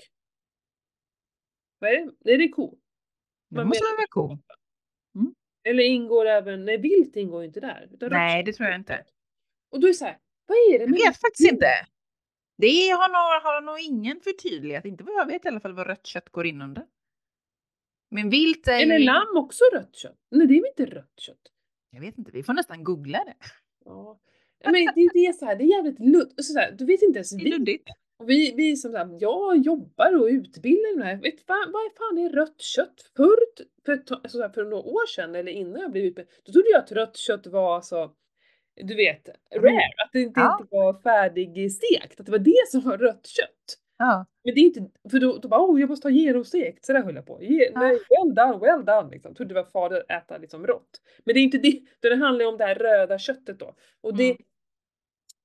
vad är det? Nej, det är ko. Det Man måste menar- vara ko. Eller ingår även, nej vilt ingår ju inte där. Nej, det tror jag inte. Och då är det så här, vad är det Jag med vet faktiskt inte. Det har nog, har nog ingen förtydligat, inte vad jag vet i alla fall, vad rött kött går in under. Men vilt är Eller ju... lamm också rött kött? Nej, det är väl inte rött kött? Jag vet inte, vi får nästan googla det. Ja. Men det, det är så här, det är jävligt luddigt. Du vet inte ens Det är vi luddigt. Och vi, vi som sagt, jag jobbar och utbildar här. Vet fan, vad fan är rött kött? Förr, för, ett tag- alltså för några år sedan eller innan jag blev utbildad, då trodde jag att rött kött var alltså, du vet, rare. Att det inte, Ja. inte var färdigstekt. Att det var det som var rött kött. Ja. Men det är inte, för då, då bara oh, jag måste ha genomstekt. Så där höll jag på. Ge, Ja. nej, well done, well done. Liksom. Trodde det var farligt att äta liksom rått. Men det är inte det, det handlar ju om det här röda köttet då. Och det, Mm.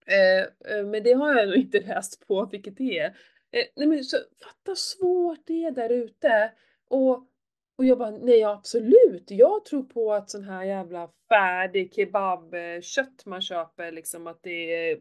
Eh, eh, men det har jag nog inte läst på vilket det är. Eh, nej men så fatta svårt det är där ute. Och, och jag bara, nej absolut, jag tror på att sån här jävla färdig kebabkött man köper liksom att det är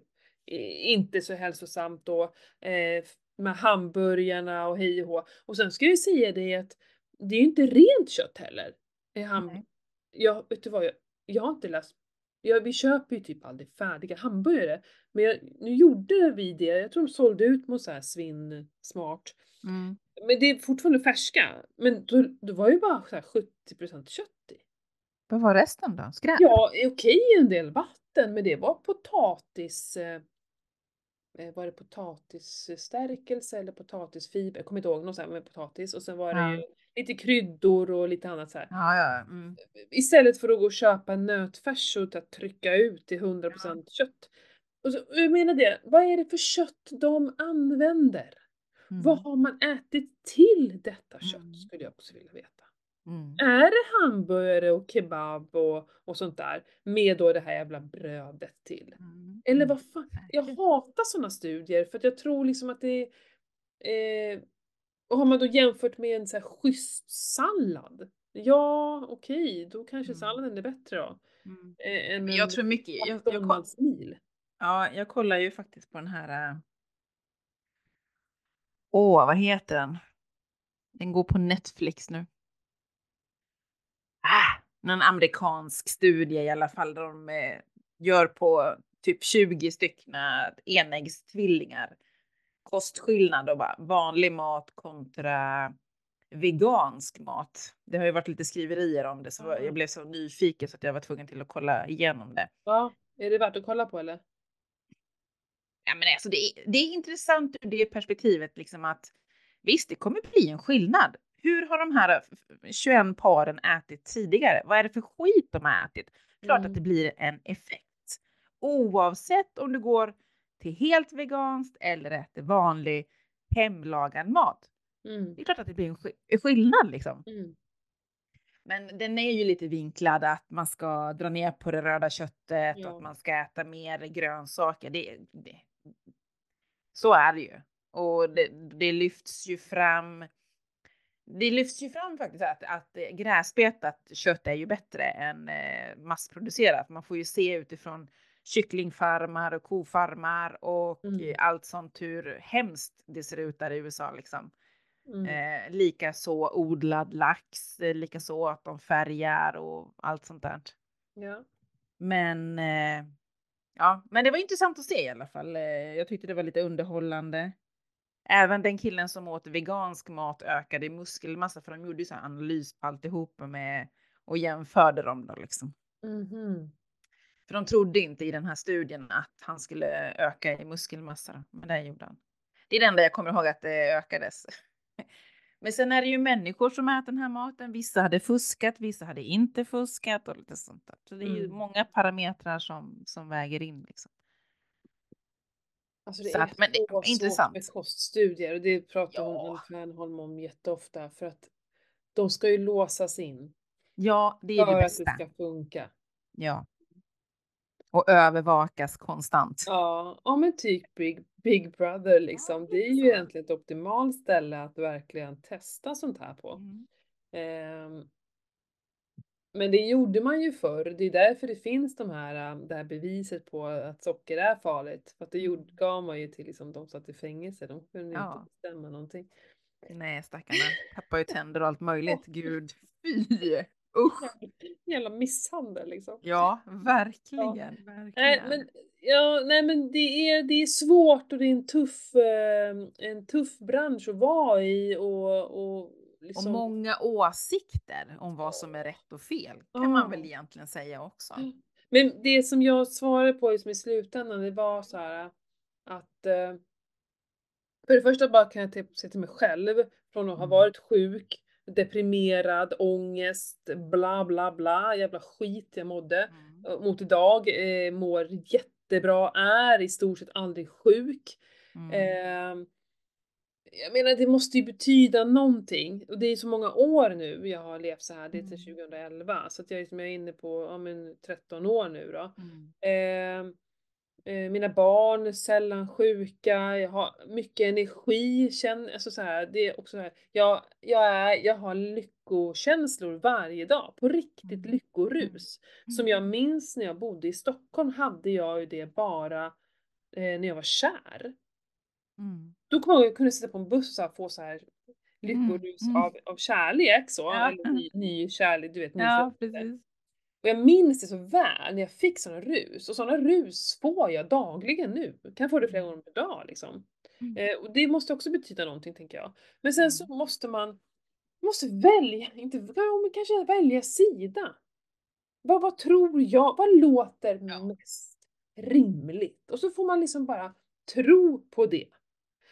eh, inte så hälsosamt då. Eh, med hamburgarna och hej och hå. Och sen ska jag ju säga det att det är ju inte rent kött heller. Ham- jag, vet du vad, jag, jag har inte läst Ja, vi köper ju typ aldrig färdiga hamburgare. Men jag, nu gjorde vi det, jag tror de sålde ut mot så här svinn smart. Mm. Men det är fortfarande färska. Men då, då var ju bara så här 70% kött i. Vad var resten då? Skräp? Ja, okej en del vatten, men det var potatis... Eh, eh, var det potatisstärkelse eller potatisfiber? Jag kommer inte ihåg, något sånt med potatis. Och sen var det Ja. Lite kryddor och lite annat så här. Ja, ja. Mm. Istället för att gå och köpa nötfärs och att trycka ut till 100% kött. Och så, jag menar det, vad är det för kött de använder? Mm. Vad har man ätit till detta kött Mm. skulle jag också vilja veta. Mm. Är det hamburgare och kebab och, och sånt där med då det här jävla brödet till? Mm. Eller Mm. vad fan? Jag hatar sådana studier för att jag tror liksom att det är... Eh, och har man då jämfört med en så här schysst sallad? Ja, okej, då kanske Mm. salladen är bättre då. Mm. Eh, än Men jag tror mycket, jag, jag, koll, McDonalds-mil. ja, jag kollar ju faktiskt på den här. äh, Åh, vad heter den? Den går på Netflix nu. Ah, någon amerikansk studie i alla fall där de eh, gör på typ 20 stycken enäggstvillingar. Kostskillnad och bara vanlig mat kontra vegansk mat. Det har ju varit lite skriverier om det så Mm. jag blev så nyfiken så att jag var tvungen till att kolla igenom det. Ja, är det värt att kolla på eller? Ja, men alltså det, är, det är intressant ur det perspektivet liksom att visst, det kommer bli en skillnad. Hur har de här f- 21 paren ätit tidigare? Vad är det för skit de har ätit? Klart Mm. att det blir en effekt. Oavsett om du går till helt veganskt eller äter vanlig hemlagad mat. Mm. Det är klart att det blir en sk- skillnad liksom. Mm. Men den är ju lite vinklad att man ska dra ner på det röda köttet Ja. och att man ska äta mer grönsaker. Det, det, så är det ju. Och det, det lyfts ju fram. Det lyfts ju fram faktiskt att, att gräsbetat kött är ju bättre än eh, massproducerat. Man får ju se utifrån kycklingfarmar och kofarmar och Mm. eh, allt sånt hur hemskt det ser ut där i USA liksom. Mm. Eh, likaså odlad lax, eh, likaså att de färgar och allt sånt där. Ja. Men eh, ja, men det var intressant att se i alla fall. Eh, jag tyckte det var lite underhållande. Även den killen som åt vegansk mat ökade i muskelmassa för de gjorde ju så här analys på alltihopa med och jämförde dem då liksom. Mhm. För de trodde inte i den här studien att han skulle öka i muskelmassa, men det gjorde han. Det är det enda jag kommer ihåg att det ökades. Men sen är det ju människor som äter den här maten. Vissa hade fuskat, vissa hade inte fuskat och lite sånt där. Så det är ju Mm. många parametrar som, som väger in. Liksom. Alltså det är att- men det- svårt intressant. med koststudier och det pratar hon Ja. Ann Fernholm om jätteofta för att de ska ju låsas in Ja, det är för det att bästa. det ska funka. Ja. Och övervakas konstant. Ja, ja men typ Big, Big Brother liksom. Det är ju egentligen ett optimalt ställe att verkligen testa sånt här på. Mm. Ehm, men det gjorde man ju förr. Det är därför det finns de här, äh, det här beviset på att socker är farligt. För att det gjorde, Mm. gav man ju till liksom, de satt i fängelse. De kunde Ja. inte bestämma någonting. Nej, stackarna. Tappar ju tänder och allt möjligt. Gud, fy! Usch! Jävla misshandel liksom. Ja, verkligen. Nej verkligen. men, ja, nej, men det, är, det är svårt och det är en tuff, eh, en tuff bransch att vara i och, och Och liksom... många åsikter om vad som är rätt och fel kan Ja. man väl egentligen säga också. Men det som jag svarade på liksom i slutändan, det var så här att eh, för det första bara kan jag typ se till mig själv från att ha Mm. varit sjuk, deprimerad, ångest, bla bla bla, jävla skit jag mådde. Mm. Mot idag, eh, mår jättebra, är i stort sett aldrig sjuk. Mm. Eh, jag menar det måste ju betyda någonting och det är så många år nu jag har levt så här, det är till Mm. 2011 så att jag, är liksom, jag är inne på ja, men 13 år nu då. Mm. Eh, mina barn är sällan sjuka, jag har mycket energi, känn, alltså så här, det är också så här, jag, jag, är, jag har lyckokänslor varje dag, på riktigt Mm. lyckorus. Som Mm. jag minns när jag bodde i Stockholm hade jag ju det bara eh, när jag var kär. Mm. Då kommer jag ihåg jag kunde sitta på en buss och få så här lyckorus Mm. av, av kärlek så, Ja. eller ny, ny kärlek, du vet, Ja, precis. Och jag minns det så väl när jag fick sådana rus. Och sådana rus får jag dagligen nu. Jag kan få det flera Mm. gånger per dag liksom. Mm. Eh, och det måste också betyda någonting tänker jag. Men sen så Mm. måste man måste välja, inte ja, men kanske välja sida. Vad, vad tror jag, vad låter Ja. mest rimligt? Och så får man liksom bara tro på det.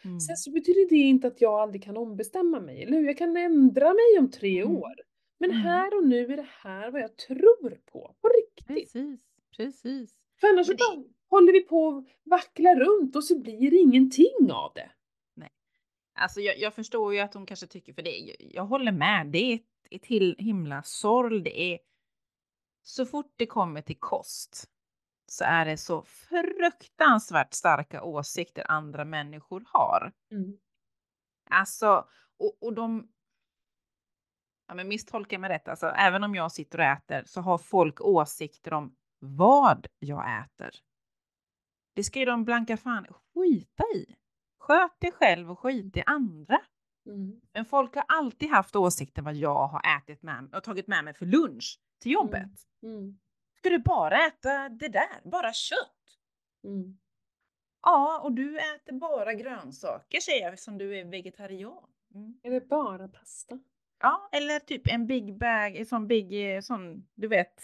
Mm. Sen så betyder det inte att jag aldrig kan ombestämma mig, eller hur? Jag kan ändra mig om tre Mm. år. Men Mm. här och nu är det här vad jag tror på, på riktigt. Precis, precis. För annars det- bara håller vi på och vacklar runt och så blir det ingenting av det. Alltså jag, jag förstår ju att hon kanske tycker, för det, jag, jag håller med, det är ett ett till himla sorl. Det är så fort det kommer till kost så är det så fruktansvärt starka åsikter andra människor har. Mm. Alltså, och, och de... Ja, men misstolka mig rätt, alltså även om jag sitter och äter så har folk åsikter om vad jag äter. Det ska ju de blanka fan skita i. Sköt dig själv och skit i andra. Mm. Men folk har alltid haft åsikter vad jag har ätit med och tagit med mig för lunch till jobbet. Mm. Ska du bara äta det där? Bara kött? Mm. Ja, och du äter bara grönsaker säger jag som du är vegetarian. Mm. Är det bara pasta? Ja, eller typ en big bag, en sån big, eh, sån, du vet.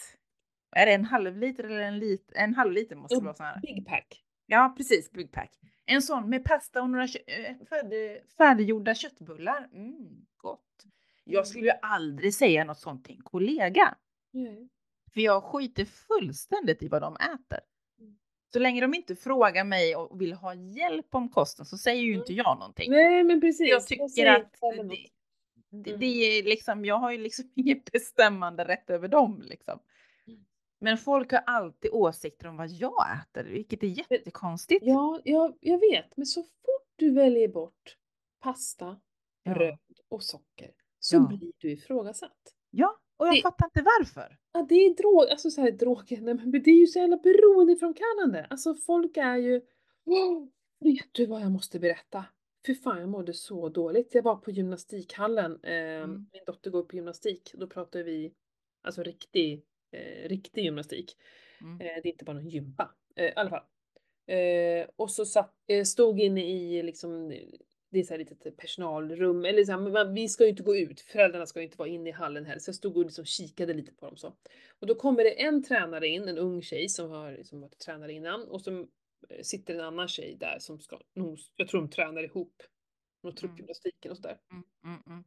Är det en halv liter eller en liter? En halv liter måste det vara sån här. Big pack. Ja, precis, big pack. En sån med pasta och några eh, färdig, färdiggjorda köttbullar. Mm, gott. Jag skulle ju aldrig säga något sånt till en kollega. Nej. För jag skiter fullständigt i vad de äter. Mm. Så länge de inte frågar mig och vill ha hjälp om kosten så säger ju inte jag någonting. Nej men precis. jag tycker säger att det, det, Mm. det är liksom, jag har ju liksom inget bestämmande rätt över dem liksom. Mm. Men folk har alltid åsikter om vad jag äter, vilket är jättekonstigt. Ja, jag, jag vet, men så fort du väljer bort pasta, Ja. bröd och socker så Ja. blir du ifrågasatt. Ja, och jag Det- fattar inte varför. Ja, det är drog, alltså så här droger, nej, men det är ju så jävla beroendeframkallande. Alltså folk är ju, "Åh, vet du vad jag måste berätta? Fy fan, jag mådde så dåligt. Jag var på gymnastikhallen, eh, Mm. min dotter går på gymnastik, då pratar vi alltså riktig, eh, riktig gymnastik. Mm. Eh, det är inte bara någon gympa. Eh, I alla fall. Eh, och så satt, stod inne i liksom, det är så här litet personalrum, eller så här, men man- vi ska ju inte gå ut, föräldrarna ska ju inte vara inne i hallen heller, så jag stod och liksom kikade lite på dem så. Och då kommer det en tränare in, en ung tjej som har som varit tränare innan, och eh, sitter en annan tjej där som ska, jag tror de tränar ihop, någon truppgymnastiken och sådär. Mm, mm, mm.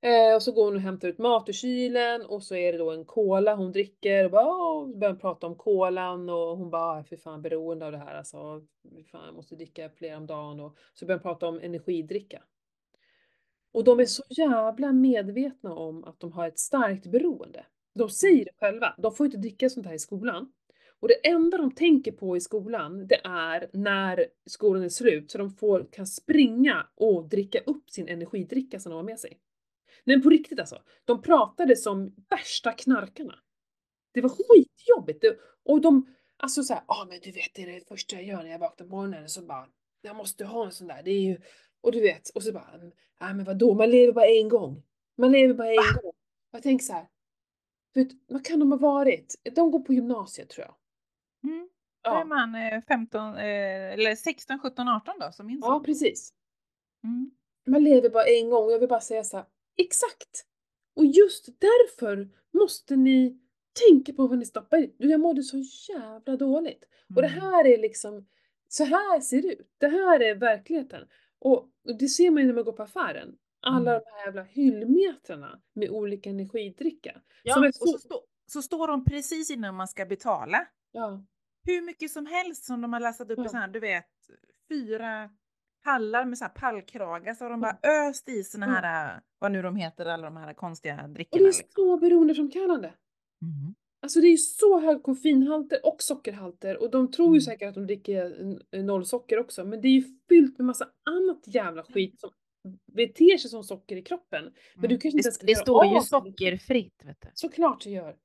Eh, och så går hon och hämtar ut mat ur kylen och så är det då en cola hon dricker och bara så börjar prata om kolan och hon bara "Ah, för fan beroende av det här alltså. Fan, jag måste dricka flera om dagen och så börjar hon prata om energidricka. Och de är så jävla medvetna om att de har ett starkt beroende. De säger det själva, de får inte dricka sånt här i skolan. Och det enda de tänker på i skolan, det är när skolan är slut så de får, kan springa och dricka upp sin energidricka som de har med sig. Nej men på riktigt alltså. De pratade som värsta knarkarna. Det var skitjobbigt. Och de, alltså såhär, ja ah, men du vet det är det första jag gör när jag vaknar på morgonen så bara, jag måste ha en sån där. Det är ju, och du vet, och så bara, nej men vadå, man lever bara en gång. Man lever bara en Va? gång. Jag tänker såhär, vad kan de ha varit? De går på gymnasiet tror jag. Mm. Då är man eh, 15, eh, eller 16, 17, 18 då som min ja precis. Mm. Man lever bara en gång och jag vill bara säga så här, exakt! Och just därför måste ni tänka på vad ni stoppar i. Du, jag mådde så jävla dåligt. Och det Mm. här är liksom, så här ser det ut. Det här är verkligheten. Och det ser man ju när man går på affären. Alla Mm. de här jävla hyllmetrarna med olika energidricka. Ja, är och så, så, stå, så står de precis innan man ska betala. ja, Hur mycket som helst som de har lastat upp i så här, du vet, fyra pallar med så här pallkragar så har de bara öst i såna här, vad nu de heter, alla de här konstiga och drickorna. det är Liksom. så beroendeframkallande. Mm. Alltså det är så hög koffeinhalter och sockerhalter och de tror ju Mm. säkert att de dricker n- noll socker också men det är ju fyllt med massa annat jävla skit som beter sig som socker i kroppen. Men du Mm. kanske inte ens det, det står ju sockerfritt, vet du. Såklart det gör.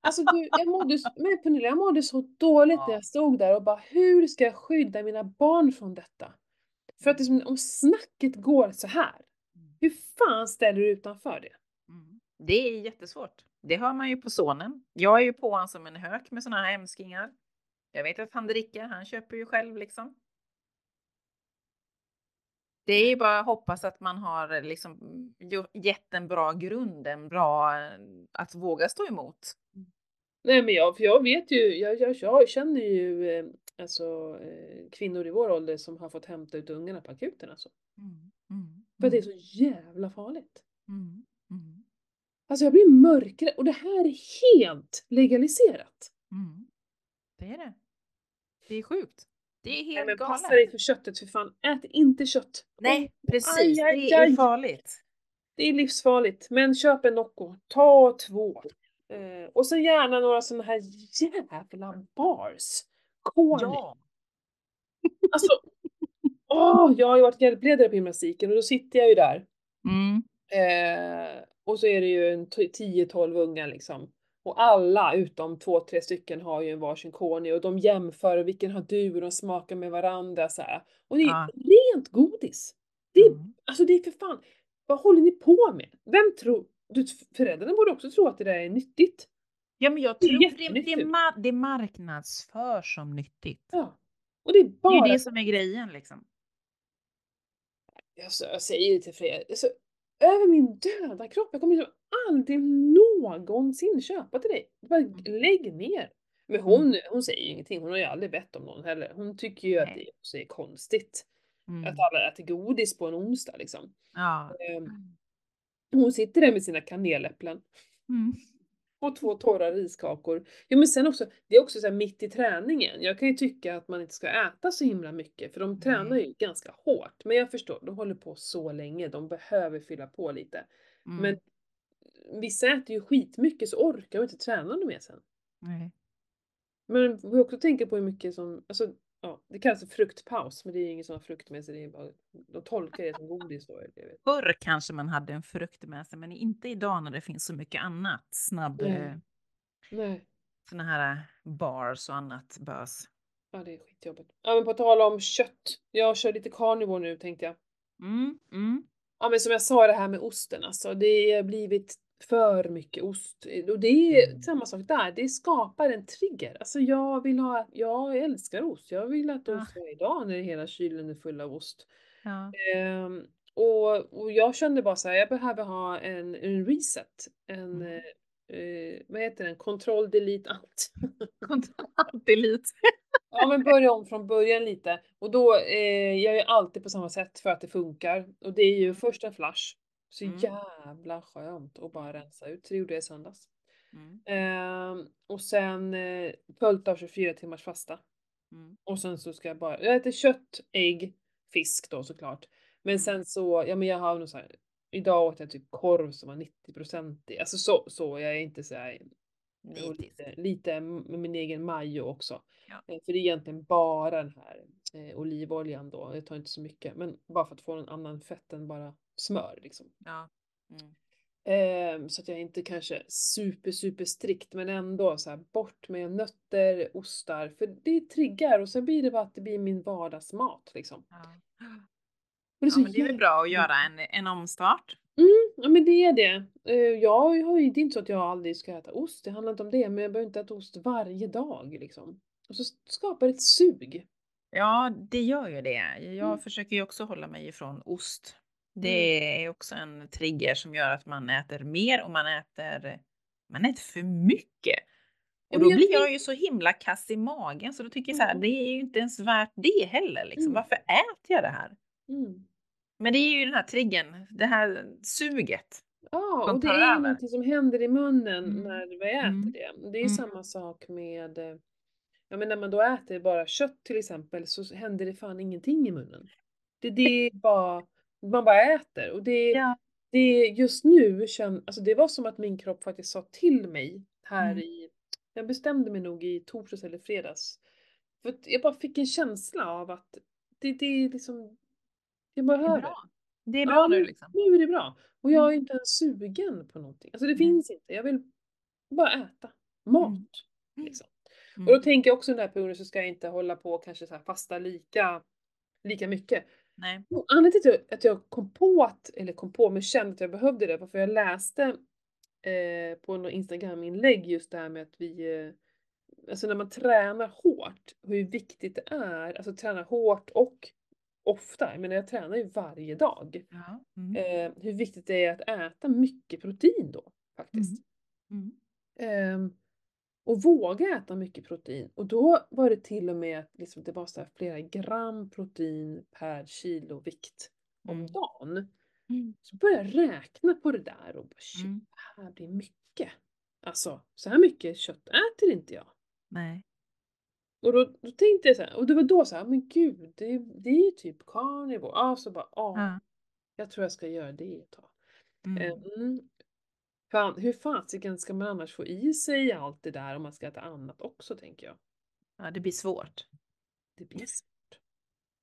Alltså du, jag mådde, men Pernilla, jag mådde så dåligt när Ja. jag stod där och bara hur ska jag skydda mina barn från detta? För att liksom, om snacket går så här, hur fan ställer du utanför det? Mm. Det är jättesvårt. Det hör man ju på sonen. Jag är ju på honom som en hök med såna här hemskingar. Jag vet att han dricker, han köper ju själv liksom. Det är bara att hoppas att man har liksom gjo- gett en bra grund, en bra eh, att våga stå emot. Nej men jag, för jag vet ju, jag, jag, jag känner ju eh, alltså, eh, kvinnor i vår ålder som har fått hämta ut ungarna på akuten alltså. Mm, mm, För att det är så jävla farligt. mm, mm, Alltså jag blir mörkrädd och det här är helt legaliserat. mm. Det är det. Det är sjukt. Det är Nej helt men galet. passa dig för köttet för fan, ät inte kött. Nej, precis. aj, aj, det är aj. farligt. Det är livsfarligt. Men köp en Nocco. Ta två. Eh, och sen gärna några såna här jävla bars. Corny. Ja. Alltså, åh, jag har ju varit hjälpledare på gymnastiken och då sitter jag ju där. Mm. Eh, och så är det ju en t- 10-12 unga liksom. Och alla utom två, tre stycken har ju en varsin corny och de jämför vilken har du och de smakar med varandra så här. Och det är Ja. rent godis. Det är, Mm. alltså det är för fan, vad håller ni på med? Vem tror, du, föräldrarna borde också tro att det där är nyttigt. Ja, men jag Det är tror det, jättenyttigt. det, ma- det marknadsför som nyttigt. Ja. Och det är Det bara, är ju det som är grejen liksom. alltså, jag säger det till Fredrik, alltså, över min döda kropp, jag kommer liksom aldrig någonsin köpa till dig. Bara Mm. lägg ner. Men hon, hon säger ju ingenting, hon har ju aldrig bett om någon heller. Hon tycker ju att Nej. det också är konstigt Mm. att alla äter godis på en onsdag liksom. Ja. Ehm, Hon sitter där med sina kaneläpplen Mm. och två torra riskakor. Jo men sen också, det är också så här mitt i träningen. Jag kan ju tycka att man inte ska äta så himla mycket för de tränar ju ganska hårt. Men jag förstår, de håller på så länge, de behöver fylla på lite. Mm. Men vissa äter ju skitmycket så orkar de inte träna något mer sen. Nej. Men vi får också tänka på hur mycket som, alltså ja, det kallas för fruktpaus men det är ju ingen som har frukt med sig, det är bara, de tolkar det som godis då. Förr kanske man hade en frukt med sig, men inte idag när det finns så mycket annat. Snabb, Nej. eh, Nej. såna här eh, bars och annat bös. Ja det är skitjobbigt. Ja men på tal om kött. Jag kör lite carnivore nu tänkte jag. Mm. Mm. Ja men som jag sa det här med osten alltså. Det har blivit för mycket ost. Och det är Mm. samma sak där. Det skapar en trigger. Alltså jag vill ha, jag älskar ost. Jag vill äta Ja. ost varje dag när hela kylen är full av ost. Ja. Ehm, och, och jag kände bara så här, jag behöver ha en, en reset. En, Mm. eh, eh, vad heter den? Control delete allt. Kontrolldelete. Ja men börja om från början lite. Och då eh, jag gör alltid på samma sätt för att det funkar. Och det är ju först en flash. Så Mm. jävla skönt att bara rensa ut. Så det gjorde jag i söndags. Mm. Ehm, och sen eh, följt av 24 timmars fasta. Mm. Och sen så ska jag bara, jag äter kött, ägg, fisk då såklart. Men Mm. sen så, ja men jag har nog så här, idag åt jag typ korv som var 90 i. Alltså så, så, jag är inte så här, och Nitisk. lite, lite med min egen majo också. Ja. Eh, För det är egentligen bara den här eh, olivoljan då, jag tar inte så mycket. Men bara för att få en annan fett än bara smör liksom. Ja. Mm. Ehm, så att jag inte kanske super super strikt men ändå så här bort med nötter, ostar. För det triggar och sen blir det bara att det blir min vardagsmat liksom. Ja. Och det är ja, men det är väl bra att göra en, en omstart. Mm, ja men det är det. Eh, Jag har ju, det är inte så att jag aldrig ska äta ost, det handlar inte om det, men jag behöver inte äta ost varje dag liksom. Och så skapar det ett sug. Ja, det gör ju det. Jag Mm. försöker ju också hålla mig ifrån ost. Det är också en trigger som gör att man äter mer och man äter, man äter för mycket. Och då jag blir jag ju så himla kass i magen så då tycker jag så här, Mm. det är ju inte ens värt det heller. Liksom. Mm. Varför äter jag det här? Mm. Men det är ju den här triggern, det här suget. Ja, och det är ju någonting som händer i munnen Mm. när vi äter Mm. det. Det är ju Mm. samma sak med, ja men när man då äter bara kött till exempel så händer det fan ingenting i munnen. Det, det är bara, man bara äter och det, Ja. det just nu alltså det var som att min kropp faktiskt sa till mig här Mm. i, jag bestämde mig nog i torsdags eller fredags. För jag bara fick en känsla av att det, det är liksom, jag Det är behöver. bra. Det är bra Ja, nu liksom. nu är det bra. Och jag är Mm. inte ens sugen på någonting. Alltså det Nej. finns inte. Jag vill bara äta mat. Mm. Liksom. Mm. Och då tänker jag också den här perioden så ska jag inte hålla på och kanske så fasta lika, lika mycket. Nej. Och anledningen till att jag- kom på att, eller kom på, men kände att jag behövde det var för jag läste eh, på något Instagram-inlägg just det här med att vi, eh, alltså när man tränar hårt, hur viktigt det är, alltså träna hårt och ofta, jag menar jag tränar ju varje dag, Ja. Mm. eh, hur viktigt det är att äta mycket protein då faktiskt. Mm. Ehm, och våga äta mycket protein. Och då var det till och med att liksom det var så flera gram protein per kilo vikt om Mm. dagen. Mm. Så började jag räkna på det där och bara shit, Mm. det här blir mycket. Alltså, så här mycket kött äter inte jag. Nej. Och då, då tänkte jag så här, och det var då så här, men gud, det, det är ju typ carnivore. Ja, så bara, Ja. jag tror jag ska göra det ett tag. Mm. Mm. Fan, hur fasiken ska man annars få i sig allt det där om man ska äta annat också tänker jag. Ja, det blir svårt. Det blir så.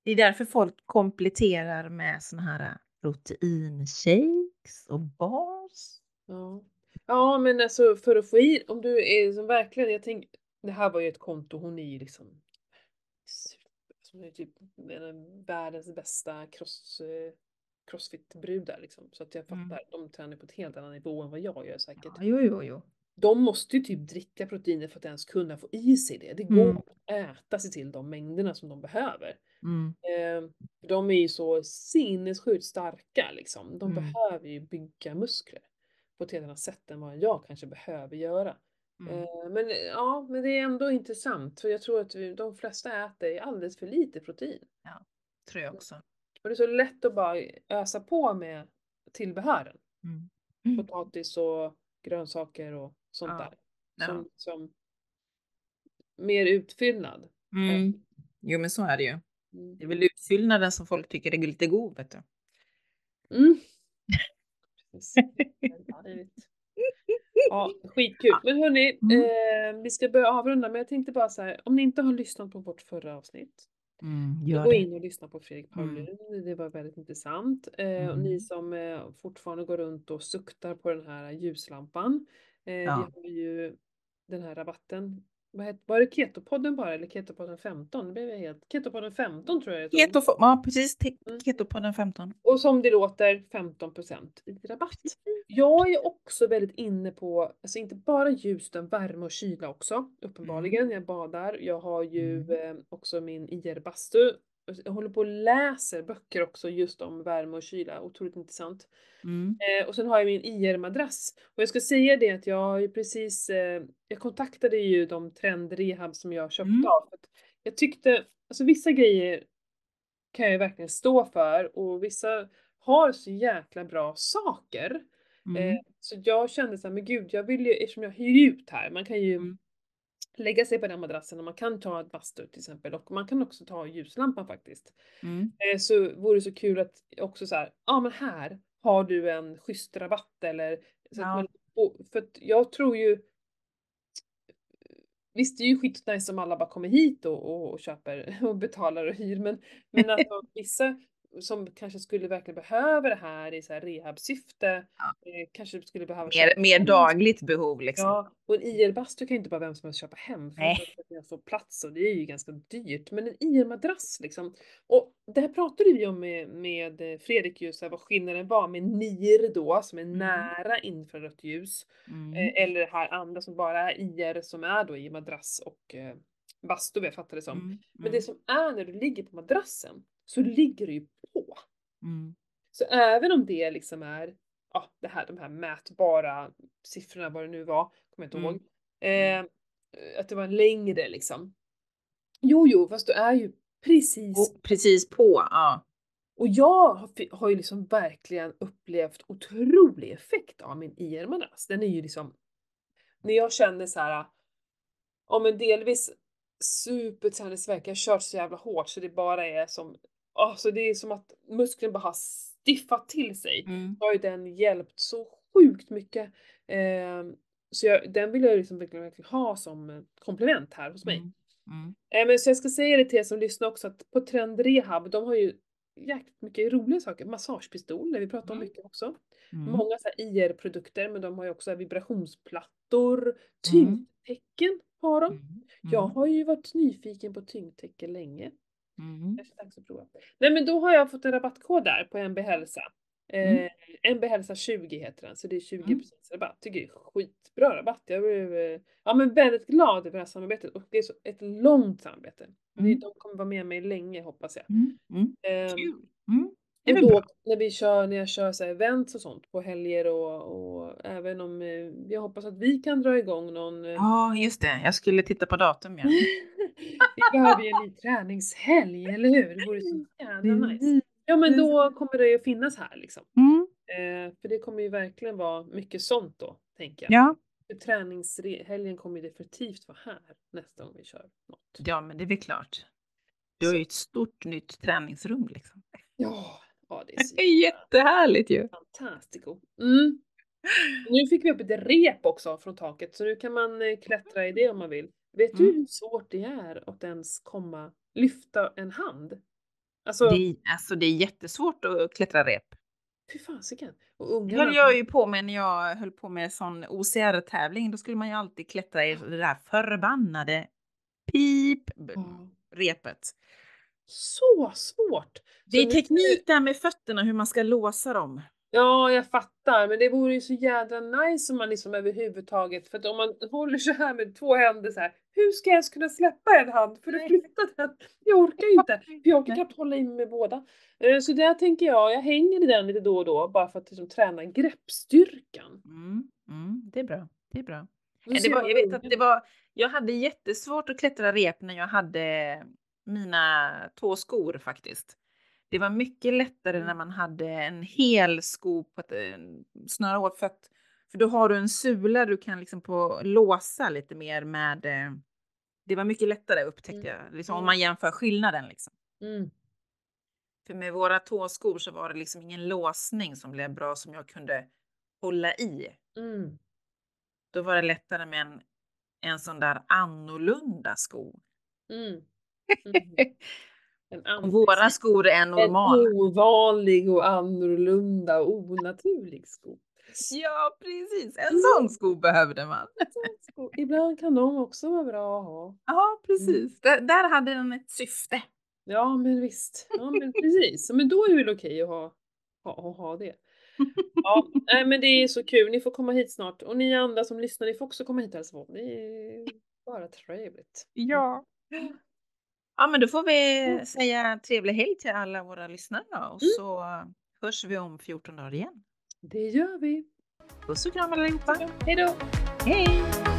Det är därför folk kompletterar med såna här proteinshakes och bars. Ja. ja, men alltså för att få i, om du är som verkligen, jag tänker, det här var ju ett konto, hon är ju liksom som är typ världens bästa cross, eh, crossfit-brudar liksom. Så att jag fattar, Mm. de tränar på ett helt annan nivå än vad jag gör säkert. Ja, jo, jo, jo. De måste ju typ dricka proteiner för att ens kunna få i sig det. Det går Mm. att äta sig till de mängderna som de behöver. Mm. Eh, de är ju så sinnessjukt starka liksom. De Mm. behöver ju bygga muskler på ett helt annat sätt än vad jag kanske behöver göra. Mm. Eh, men ja, men det är ändå intressant för jag tror att vi, de flesta äter alldeles för lite protein. Tror jag också. Och det är så lätt att bara ösa på med tillbehören. Mm. Mm. Potatis och grönsaker och sånt Ja. där. Ja. Som, som mer utfyllnad. Mm. Jo, men så är det ju. Mm. Det är väl utfyllnaden som folk tycker är lite god, vet du. Mm. Ja, skitkul. Men hörni, Mm. eh, vi ska börja avrunda men jag tänkte bara så här, om ni inte har lyssnat på vårt förra avsnitt, Mm, gå in och lyssna på Fredrik Paulin. Det var väldigt intressant. Eh, och ni Mm. som eh, fortfarande går runt och suktar på den här ljuslampan. Eh, Ja. Vi har ju den här rabatten. Vad het, var det Ketopodden bara eller Ketopodden 15? Det blev jag helt... Ketopodden 15 tror jag det. Keto, ja, precis. Mm. Keto på den 15. Och som det låter 15% i rabatt. Jag är också väldigt inne på, alltså inte bara ljus utan värme och kyla också. Uppenbarligen, jag badar. Jag har ju Mm. eh, också min IR-bastu. Jag håller på och läser böcker också just om värme och kyla, otroligt intressant. Mm. Eh, och sen har jag min IR-madrass. Och jag ska säga det att jag har ju precis, eh, jag kontaktade ju de trendrehab som jag köpte Mm. av. Jag tyckte, alltså vissa grejer kan jag ju verkligen stå för och vissa har så jäkla bra saker. Mm. Eh, så jag kände så här, men gud, jag vill ju, eftersom jag hyr ut här, man kan ju Mm. Lägga sig på den madrassen och man kan ta ett bastu till exempel och man kan också ta ljuslampan faktiskt. Mm. Eh, så vore det så kul att också så här, ja men här har du en schysst rabatt eller så att Ja. man, för att jag tror ju Visst det är ju skitnice om alla bara kommer hit och, och, och köper och betalar och hyr men, men alltså vissa som kanske skulle verkligen behöva det här i så här rehabsyfte Ja. eh, kanske skulle behöva Mer, mer dagligt behov liksom. Ja, och en IR-bastu kan ju inte bara vem som helst köpa hem för Nej. att får plats och det är ju ganska dyrt. Men en IR-madrass liksom. Och det här pratade vi om med, med Fredrik just här, vad skillnaden var med NIR då som är Mm. nära infrarött ljus. Mm. Eh, eller det här andra som bara är IR som är då i madrass och eh, bastu jag fattar det som. Mm. Men det som är när du ligger på madrassen så ligger du ju på. Mm. Så även om det liksom är ja, det här, de här mätbara siffrorna, vad det nu var, kommer jag inte Mm. ihåg. Eh, att det var längre liksom. Jo, jo, fast du är ju precis. Och precis på, ja. Och jag har, har ju liksom verkligen upplevt otrolig effekt av min IR-madrass. Den är ju liksom, när jag känner så här, ja men delvis superträningsvärk, jag har kört så jävla hårt så det bara är som, alltså det är som att muskeln bara har stiffat till sig. Mm. har ju den hjälpt så sjukt mycket. Eh, så jag, den vill jag liksom verkligen, verkligen ha som komplement här hos mig. Mm. Mm. Eh, men så jag ska säga det till er som lyssnar också att på Trend Rehab, de har ju jäkligt mycket roliga saker. Massagepistol, det vi pratar om Mm. mycket också. Mm. Många så IR-produkter, men de har ju också vibrationsplattor, Mm. tyngdtecken har de. Jag har ju varit nyfiken på tyngdtecken länge. Mm. Kanske dags att prova. Nej men då har jag fått en rabattkod där på MB Hälsa. Eh, Mm. MB Hälsa 20 heter den, så det är 20% Mm. rabatt. Tycker det är skitbra rabatt. Jag blev eh, ja, men väldigt glad över det här samarbetet och det är så ett långt samarbete. Mm. de kommer vara med mig länge hoppas jag. Mm. Eh, Mm. Och då när vi kör, när jag kör så här events och sånt på helger och, och även om eh, jag hoppas att vi kan dra igång någon eh, Ja, just det. Jag skulle titta på datum igen. Vi behöver ju en ny träningshelg, eller hur? Det vore så jävla nice. Ja men då kommer det ju finnas här liksom. Mm. Eh, för det kommer ju verkligen vara mycket sånt då, tänker jag. Ja. För träningshelgen kommer ju definitivt vara här nästa gång vi kör något. ja, men det är väl klart. Du har ju ett stort nytt träningsrum liksom. Ja, Ja, det är så Det är jättehärligt ju. fantastico. Mm. Nu fick vi upp ett rep också från taket så nu kan man eh, klättra i det om man vill. Vet du Mm. hur svårt det är att ens komma, lyfta en hand? Alltså, Det, är- alltså, det är jättesvårt att klättra rep. fy fasiken. Och ungarna. höll jag ju på med när jag höll på med sån OCR-tävling. Då skulle man ju alltid klättra i det där förbannade pip-repet. Ja, Så svårt! Det är teknik där med fötterna, hur man ska låsa dem. Ja, jag fattar, men det vore ju så jädra nice om man liksom överhuvudtaget, för att om man håller så här med två händer så här, hur ska jag ens kunna släppa en hand för att flytta den? Jag orkar ju inte, för jag orkar knappt hålla i mig med båda. Eh, Så där tänker jag, jag hänger i den lite då och då bara för att liksom träna greppstyrkan. Mm, mm, det är bra. Det är bra. Det var, jag vet att det var, jag hade jättesvårt att klättra rep när jag hade mina tåskor faktiskt. Det var mycket lättare Mm. när man hade en hel sko på att eh, snöra åt fött. För då har du en sula du kan liksom på låsa lite mer med. eh, Det var mycket lättare upptäckte Mm. jag, liksom, om Mm. man jämför skillnaden. Liksom. Mm. För med våra tåskor så var det liksom ingen låsning som blev bra som jag kunde hålla i. Mm. Då var det lättare med en, en sån där annorlunda sko. Mm. Mm. En våra skor är en normala. ovanlig och annorlunda och onaturlig sko. Ja, precis. En Mm. sån sko behövde man. Ibland kan de också vara bra att ha. Ja, precis. Där, där hade den ett syfte. Ja, men visst. Ja, men precis. Men då är det väl okej att ha, ha, ha det. Ja, nej, men det är så kul. Ni får komma hit snart. Och ni andra som lyssnar, ni får också komma hit och hälsa på. Det är bara trevligt. Ja. Ja, men då får vi säga trevlig helg till alla våra lyssnare då. Och så hörs vi om 14 dagar igen. Det gör vi. Puss och kram allihopa. Hej då! Hej!